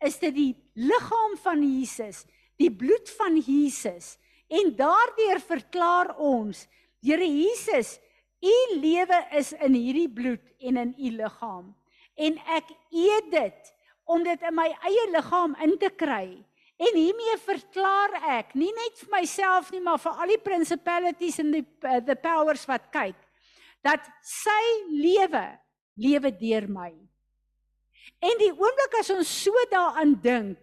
is dit die liggaam van Jesus, die bloed van Jesus. En daardeur verklaar ons, Here Jesus, u lewe is in hierdie bloed en in u liggaam. En ek eet dit om dit in my eie liggaam in te kry. En hiermee verklaar ek, nie net vir myself nie, maar vir al die principalities en die uh, the powers wat kyk dat sy lewe lewe deur my. En die oomblik as ons so daaraan dink,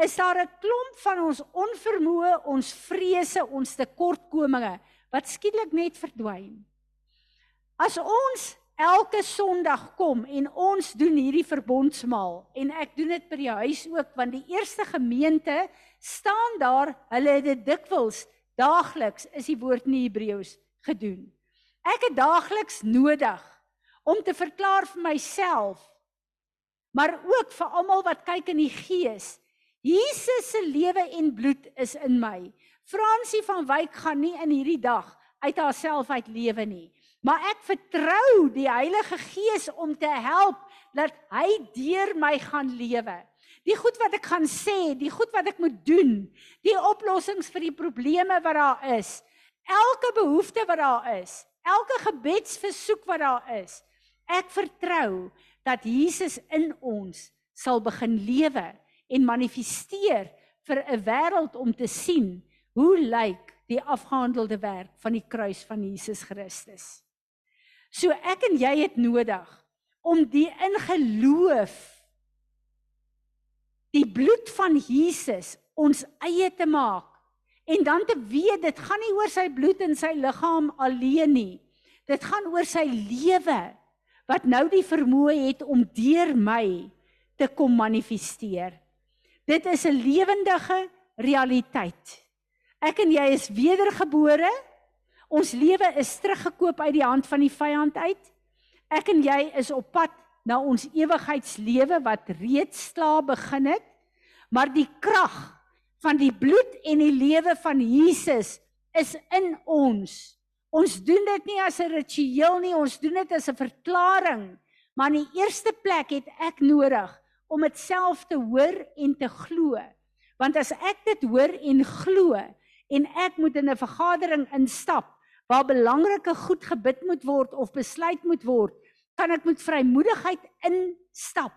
is daar 'n klomp van ons onvermoë, ons vrese, ons tekortkominge wat skielik net verdwyn. As ons elke Sondag kom en ons doen hierdie verbondsmaal en ek doen dit by die huis ook want die eerste gemeente staan daar, hulle het dit dikwels daagliks is die woord in Hebreëus gedoen. Ek het daagliks nodig om te verklaar vir myself maar ook vir almal wat kyk in die gees. Jesus se lewe en bloed is in my. Fransie van Wyk gaan nie in hierdie dag uit haarself uit lewe nie. Maar ek vertrou die Heilige Gees om te help dat hy deur my gaan lewe. Die goed wat ek gaan sê, die goed wat ek moet doen, die oplossings vir die probleme wat daar is, elke behoefte wat daar is, elke gebedsversoek wat daar is. Ek vertrou dat Jesus in ons sal begin lewe en manifesteer vir 'n wêreld om te sien hoe lyk die afgehandelde werk van die kruis van Jesus Christus. So ek en jy het nodig om die in geloof die bloed van Jesus ons eie te maak en dan te weet dit gaan nie oor sy bloed en sy liggaam alleen nie. Dit gaan oor sy lewe wat nou die vermoë het om deur my te kom manifesteer. Dit is 'n lewendige realiteit. Ek en jy is wedergebore. Ons lewe is teruggekoop uit die hand van die vyand uit. Ek en jy is op pad na ons ewigheidslewe wat reeds klaar begin het. Maar die krag van die bloed en die lewe van Jesus is in ons. Ons doen dit nie as 'n ritueel nie, ons doen dit as 'n verklaring. Maar in die eerste plek het ek nodig om dit self te hoor en te glo. Want as ek dit hoor en glo en ek moet in 'n vergadering instap waar belangrike goed gebid moet word of besluit moet word, kan ek met vrymoedigheid instap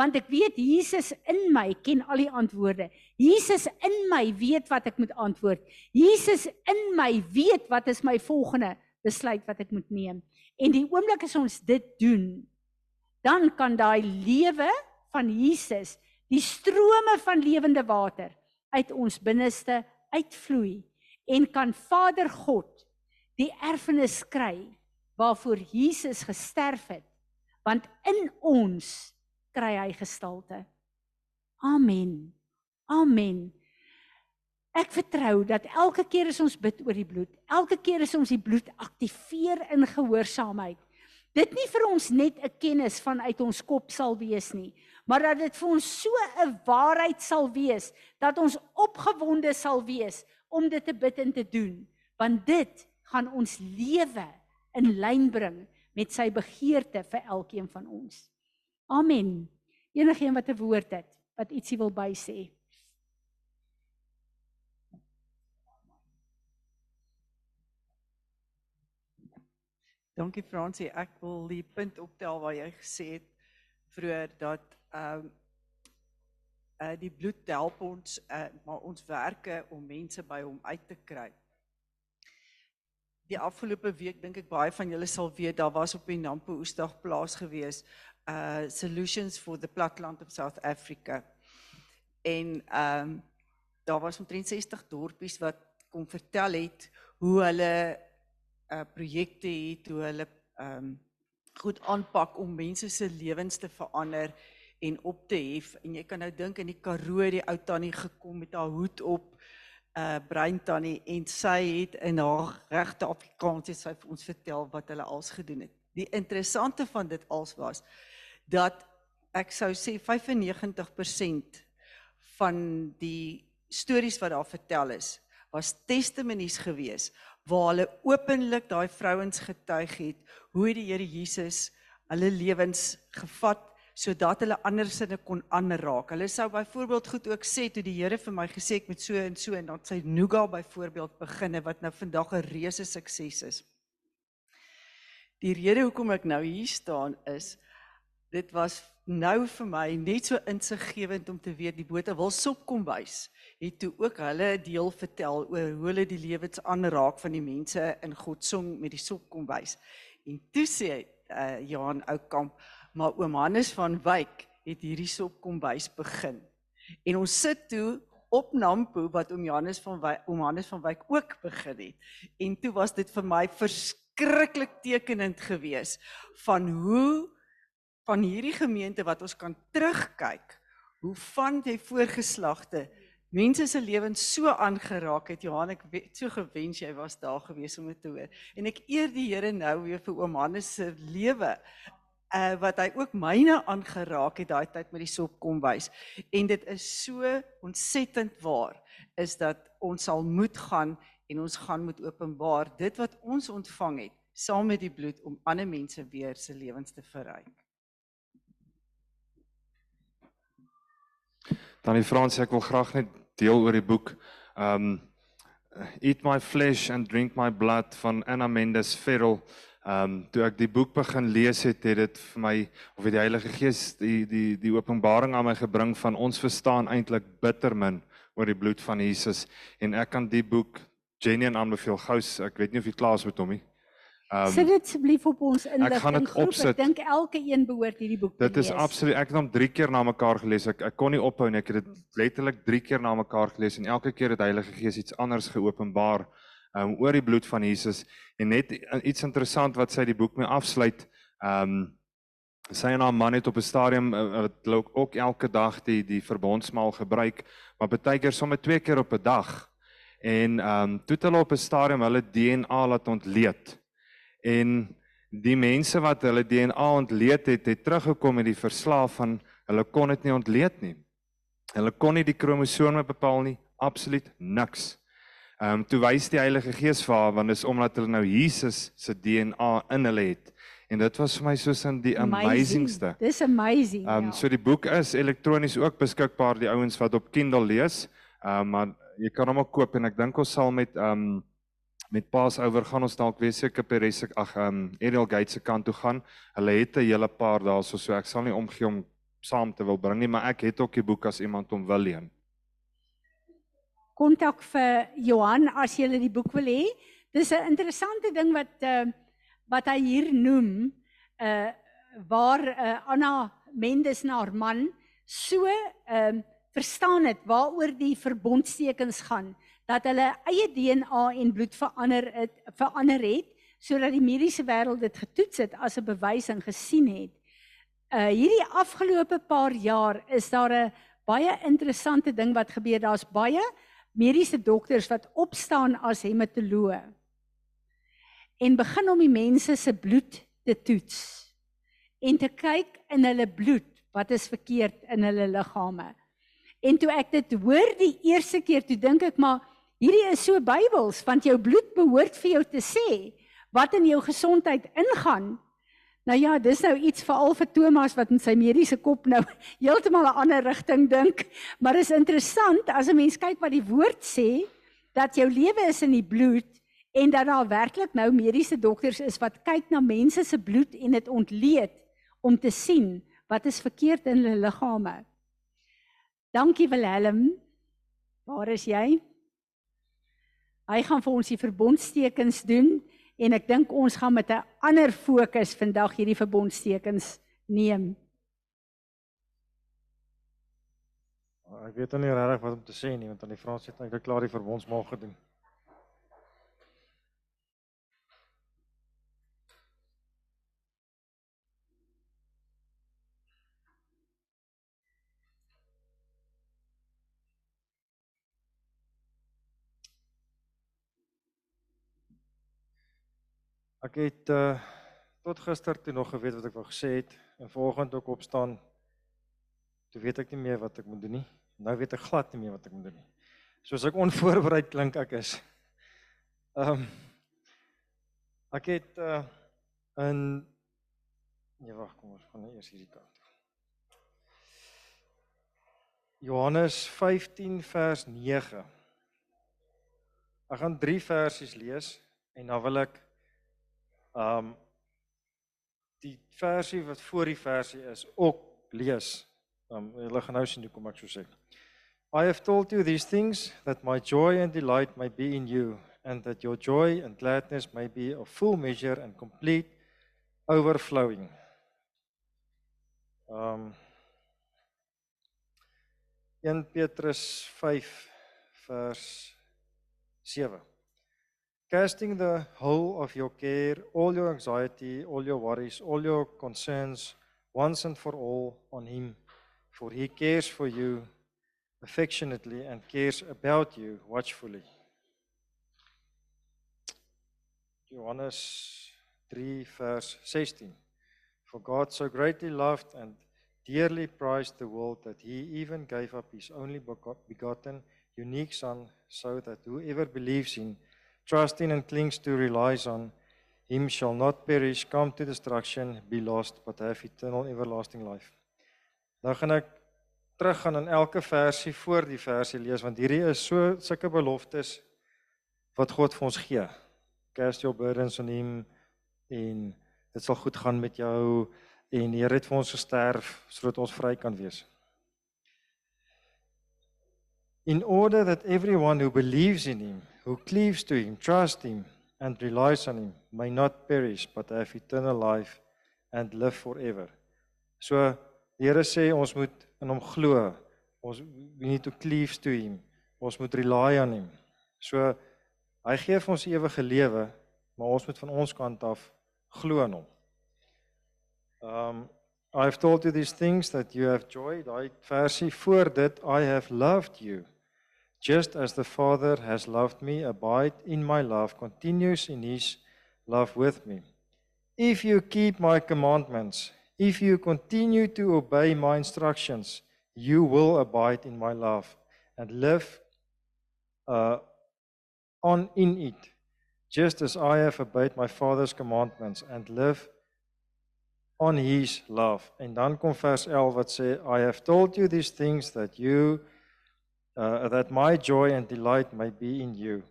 want ek weet Jesus in my ken al die antwoorde. Jesus in my weet wat ek moet antwoord. Jesus in my weet wat is my volgende besluit wat ek moet neem. En die oomblik as ons dit doen, dan kan daai lewe van Jesus, die strome van lewende water uit ons binneste uitvloei en kan Vader God die erfenis kry waarvoor Jesus gesterf het. Want in ons kry hy gestalte. Amen. Amen. Ek vertrou dat elke keer as ons bid oor die bloed, elke keer as ons die bloed aktiveer in gehoorsaamheid, dit nie vir ons net 'n kennis vanuit ons kop sal wees nie, maar dat dit vir ons so 'n waarheid sal wees dat ons opgewonde sal wees om dit te bid en te doen, want dit gaan ons lewe in lyn bring met sy begeerte vir elkeen van ons. Amen. Enigeen wat 'n woord het, wat ietsie wil bysê. Dankie Fransie, ek wil die punt optel waar jy gesê het vroeër dat ehm um, uh die bloed help ons uh maar ons werke om mense by hom uit te kry. Die afgelope week dink ek baie van julle sal weet daar was op die Nampo Oesdag plaas gewees uh solutions for the platteland of South Africa. En ehm um, daar was omtrent 60 dorpies wat kom vertel het hoe hulle uh projekte het, hoe hulle ehm um, goed aanpak om mense se lewens te verander en op te hef. En jy kan nou dink in die Karoo die ou tannie gekom met haar hoed op uh brein tannie en sy het in haar regte Afrikaans sy vir ons vertel wat hulle als gedoen het. Die interessante van dit als was dat ek sou sê 95% van die stories wat daar vertel is, was testimonies gewees waar hulle openlik daai vrouens getuig het hoe die Here Jesus hulle lewens gevat sodat hulle andersinne kon aanraak. Hulle sou byvoorbeeld goed ook sê toe die Here vir my gesê ek met so en so en dan sy Nuga byvoorbeeld beginne wat nou vandag 'n reuse sukses is. Die rede hoekom ek nou hier staan is dit was nou vir my net so insiggewend om te weet die bote wil sop kom wys het toe ook hulle deel vertel oor hoe hulle die lewens aanraak van die mense in God song met die sop kom wys en toe sê uh, Johan Oukamp maar oom Hannes van Wyk het hierdie sop kom wys begin. En ons sit toe op Nampo wat oom Johannes van Wyk oom Hannes van Wyk ook begin het. En toe was dit vir my verskriklik tekenend geweest van hoe van hierdie gemeente wat ons kan terugkyk hoe van die voorgeslagte mense se lewens so aangeraak het. Johan ek het so gewens jy was daar gewees om dit te hoor. En ek eer die Here nou weer vir oom Hannes se lewe uh wat hy ook myne aangeraak het daai tyd met die sop kom wys en dit is so ontsettend waar is dat ons sal moet gaan en ons gaan moet openbaar dit wat ons ontvang het saam met die bloed om ander mense weer se lewens te verryk Dan die Frans, ek wil graag net deel oor die boek. Um, Eat My Flesh and Drink My Blood van Anna Mendes Ferrell. Ehm um, toe ek die boek begin lees het, het dit vir my of het die Heilige Gees die die die openbaring aan my gebring van ons verstaan eintlik bitter min oor die bloed van Jesus en ek kan die boek genuen aanbeveel gous. Ek weet nie of jy klaar is met hom nie. Um, Sit dit asseblief op ons inligting. gaan dit opsit. Ek dink elke een behoort hierdie boek te lees. Dit is absoluut ek het hom 3 keer na mekaar gelees. Ek ek kon nie ophou nie. Ek het dit letterlik 3 keer na mekaar gelees en elke keer het Heilige Gees iets anders geopenbaar um oor die bloed van Jesus en net iets interessant wat sy die boek mee afsluit. Um sy en haar man het op 'n stadium uh, wat uh, ook elke dag die die verbondsmaal gebruik, maar baie keer sommer twee keer op 'n dag. En um toe het hulle op 'n stadium hulle DNA laat ontleed en die mense wat hulle DNA ontleed het, het teruggekom met die verslaaf van hulle kon dit nie ontleed nie. Hulle kon nie die kromosome bepaal nie, absoluut niks. Ehm um, toe wys die Heilige Gees vir haar want dis omdat hulle nou Jesus se DNA in hulle het. En dit was vir my soos in die amazingste. Dis amazing. Ehm um, so die boek is elektronies ook beskikbaar die ouens wat op Kindle lees. Ehm um, maar jy kan hom ook koop en ek dink ons sal met ehm um, met Passover gaan ons dalk weer seker by Res ag ehm um, Ariel Gate se kant toe gaan. Hulle het 'n hele paar dae so ek sal nie omgee om saam te wil bring nie, maar ek het ook die boek as iemand om wil leen. Kontak vir Johan as jy die boek wil hê. Dis 'n interessante ding wat uh, wat hy hier noem uh waar uh, Anna Mendes na haar man so ehm uh, verstaan het waaroor die verbondstekens gaan dat hulle eie DNA en bloed verander het verander het sodat die mediese wêreld dit getoets het as 'n bewys en gesien het. Uh hierdie afgelope paar jaar is daar 'n baie interessante ding wat gebeur. Daar's baie mediese dokters wat opstaan as hematoloë en begin om die mense se bloed te toets en te kyk in hulle bloed wat is verkeerd in hulle liggame. En toe ek dit hoor die eerste keer, toe dink ek maar Hierdie is so Bybels want jou bloed behoort vir jou te sê wat in jou gesondheid ingaan. Nou ja, dis nou iets veral vir Thomas wat in sy mediese kop nou heeltemal 'n ander rigting dink, maar is interessant as 'n mens kyk wat die woord sê dat jou lewe is in die bloed en dat daar werklik nou mediese dokters is wat kyk na mense se bloed en dit ontleed om te sien wat is verkeerd in hulle liggame. Dankie Willem. Waar is jy? Hy gaan vir ons die verbondstekens doen en ek dink ons gaan met 'n ander fokus vandag hierdie verbondstekens neem. Ek weet nou nie regtig wat om te sê nie want aan die Frans het eintlik klaar die verbondsmaal gedoen. Ek het uh tot gister toe nog geweet wat ek wou gesê het en vanoggend ook opstaan. Toe weet ek nie meer wat ek moet doen nie. Nou weet ek glad nie meer wat ek moet doen nie. Soos ek onvoorbereid klink ek is. Ehm um, ek het uh in Nee wag, kom ons gaan eers hierdie kant toe. Johannes 15 vers 9. Ek gaan 3 versies lees en dan wil ek um die versie wat voor die versie is ook lees. Um hulle gaan nou sien hoe kom ek so sê. I have told you these things that my joy and delight may be in you and that your joy and gladness may be of full measure and complete overflowing. Um 1 Petrus 5 vers 7 casting the whole of your care, all your anxiety, all your worries, all your concerns once and for all on him, for he cares for you affectionately and cares about you watchfully. Johannes 3 verse 16 For God so greatly loved and dearly prized the world that he even gave up his only begotten unique son so that whoever believes in trusts in and clings to, relies on, him shall not perish, come to destruction, be lost, but have eternal everlasting life. Nou gaan ek teruggaan in elke versie voor die versie lees want hierdie is so sulke beloftes wat God vir ons gee. Cast your burdens on him en dit sal goed gaan met jou en die Here het vir ons gesterf sodat ons vry kan wees. In order that everyone who believes in him, who cleaves to him, trusts him and relies on him may not perish but have eternal life and live forever. So die Here sê ons moet in hom glo. Ons we need to cleave to him. Ons moet rely on him. So hy gee vir ons ewige lewe, maar ons moet van ons kant af glo in hom. Um I've told you these things that you have joy. Daai versie voor dit I have loved you just as the Father has loved me. Abide in my love, continues in his love with me. If you keep my commandments, if you continue to obey my instructions, you will abide in my love and live uh on in it just as I have obeyed my Father's commandments and live on his love. En dan kom vers 11 wat sê I have told you these things that you uh, that my joy and delight may be in you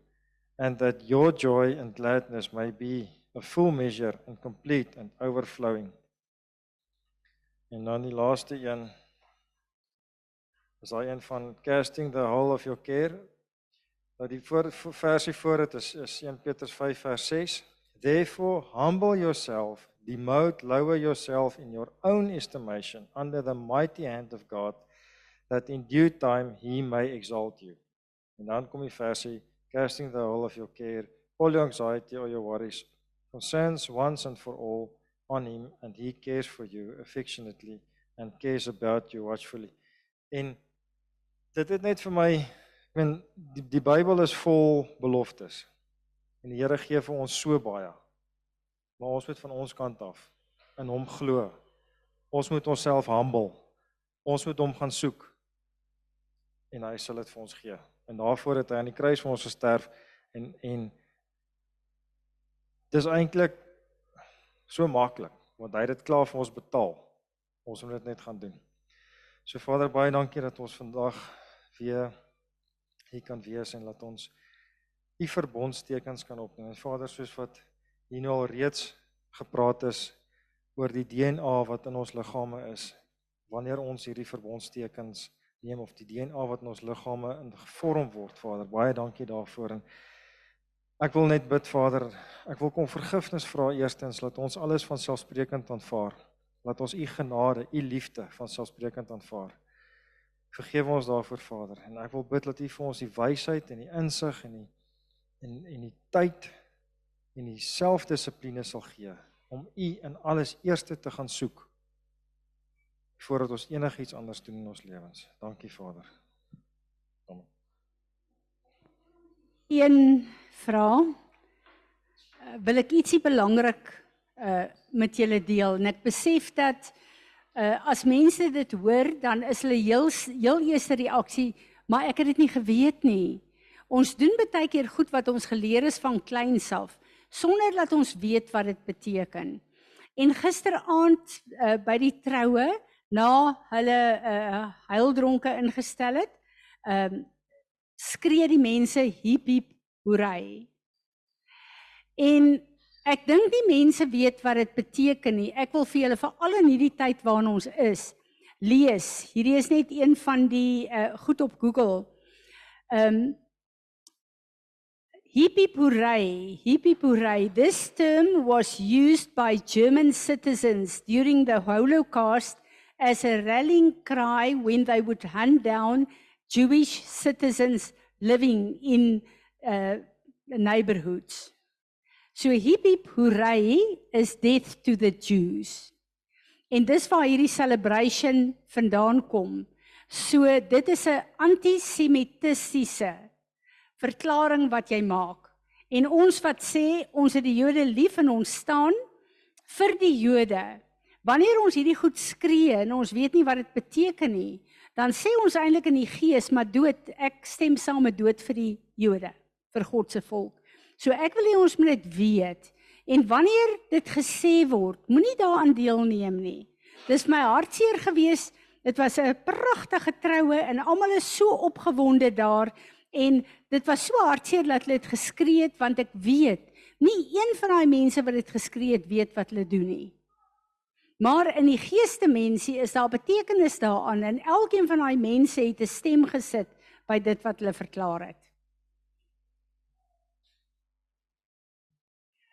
and that your joy and gladness may be a full measure and complete and overflowing. En dan die laaste een is daai een van casting the whole of your care. Dat die voor, versie voor dit is is 1 Petrus 5 vers 6. Therefore humble yourself, demote lower yourself in your own estimation under the mighty hand of God that in due time he may exalt you. En dan kom die versie casting the whole of your care, all your anxiety or your worries concerns once and for all on him and he cares for you affectionately and cares about you watchfully. En dit het net vir my ek meen die, die Bybel is vol beloftes. En die Here gee vir ons so baie. Maar ons moet van ons kant af in hom glo. Ons moet onsself humble. Ons moet hom gaan soek. En hy sal dit vir ons gee. En daarvoor het hy aan die kruis vir ons gesterf en en dis eintlik so maklik want hy het dit klaar vir ons betaal. Ons moet dit net gaan doen. So Vader, baie dankie dat ons vandag weer hier kan wees en laat ons u verbondstekens kan opneem. En Vader, soos wat hier nou al reeds gepraat is oor die DNA wat in ons liggame is, wanneer ons hierdie verbondstekens neem of die DNA wat in ons liggame in gevorm word, Vader, baie dankie daarvoor en ek wil net bid, Vader, ek wil kom vergifnis vra eerstens dat ons alles van selfsprekend aanvaar. Laat ons u genade, u liefde van selfsprekend aanvaar. Vergewe ons daarvoor, Vader, en ek wil bid dat U vir ons die wysheid en die insig en die en en die tyd en die selfdissipline sal gee om U in alles eerste te gaan soek voordat ons enigiets anders doen in ons lewens. Dankie, Vader. Amen. Een vraag. Uh, wil ek ietsie belangrik uh met julle deel en ek besef dat uh as mense dit hoor dan is hulle heel heel eerste reaksie maar ek het dit nie geweet nie. Ons doen baie keer goed wat ons geleer is van kleins af sonder dat ons weet wat dit beteken. En gisteraand uh, by die troue na hulle uh huildronke ingestel het, ehm um, skree die mense hip hip hoerai. En Ek dink die mense weet wat dit beteken nie. Ek wil vir julle veral in hierdie tyd waarin ons is, lees. Hierdie is net een van die uh, goed op Google. Um Hippie-purei, hippie-purei. This term was used by German citizens during the Holocaust as a rallying cry when they would hunt down Jewish citizens living in uh, neighborhoods. So hip hip hooray is death to the Jews. En dis waar hierdie celebration vandaan kom. So dit is 'n antisemitiese verklaring wat jy maak. En ons wat sê ons het die Jode lief en ons staan vir die Jode. Wanneer ons hierdie goed skree en ons weet nie wat dit beteken nie, dan sê ons eintlik in die gees maar dood, ek stem saam met dood vir die Jode, vir God se volk. So ek wil hê ons moet dit weet. En wanneer dit gesê word, moenie daaraan deelneem nie. Dis my hartseer gewees. Dit was 'n pragtige troue en almal is so opgewonde daar En dit was so hartseer dat hulle dit geskree het want ek weet nie een van daai mense wat dit geskree het weet wat hulle doen nie. Maar in die geestemensie is daar betekenis daaraan en elkeen van daai mense het 'n stem gesit by dit wat hulle verklaar het.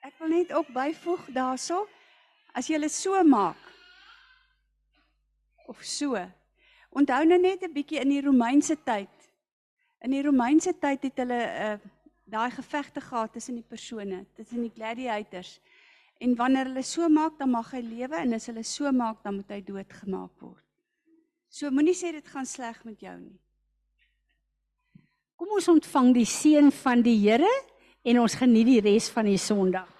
Ek wil net ook byvoeg daarso as jy dit so maak of so. Onthou nou net 'n bietjie in die Romeinse tyd. In die Romeinse tyd het hulle uh daai gevegte gehad tussen die persone, tussen die gladiators. En wanneer hulle so maak, dan mag hy lewe en as hulle so maak, dan moet hy doodgemaak word. So moenie sê dit gaan sleg met jou nie. Kom ons ontvang die seën van die Here en ons geniet die res van die Sondag.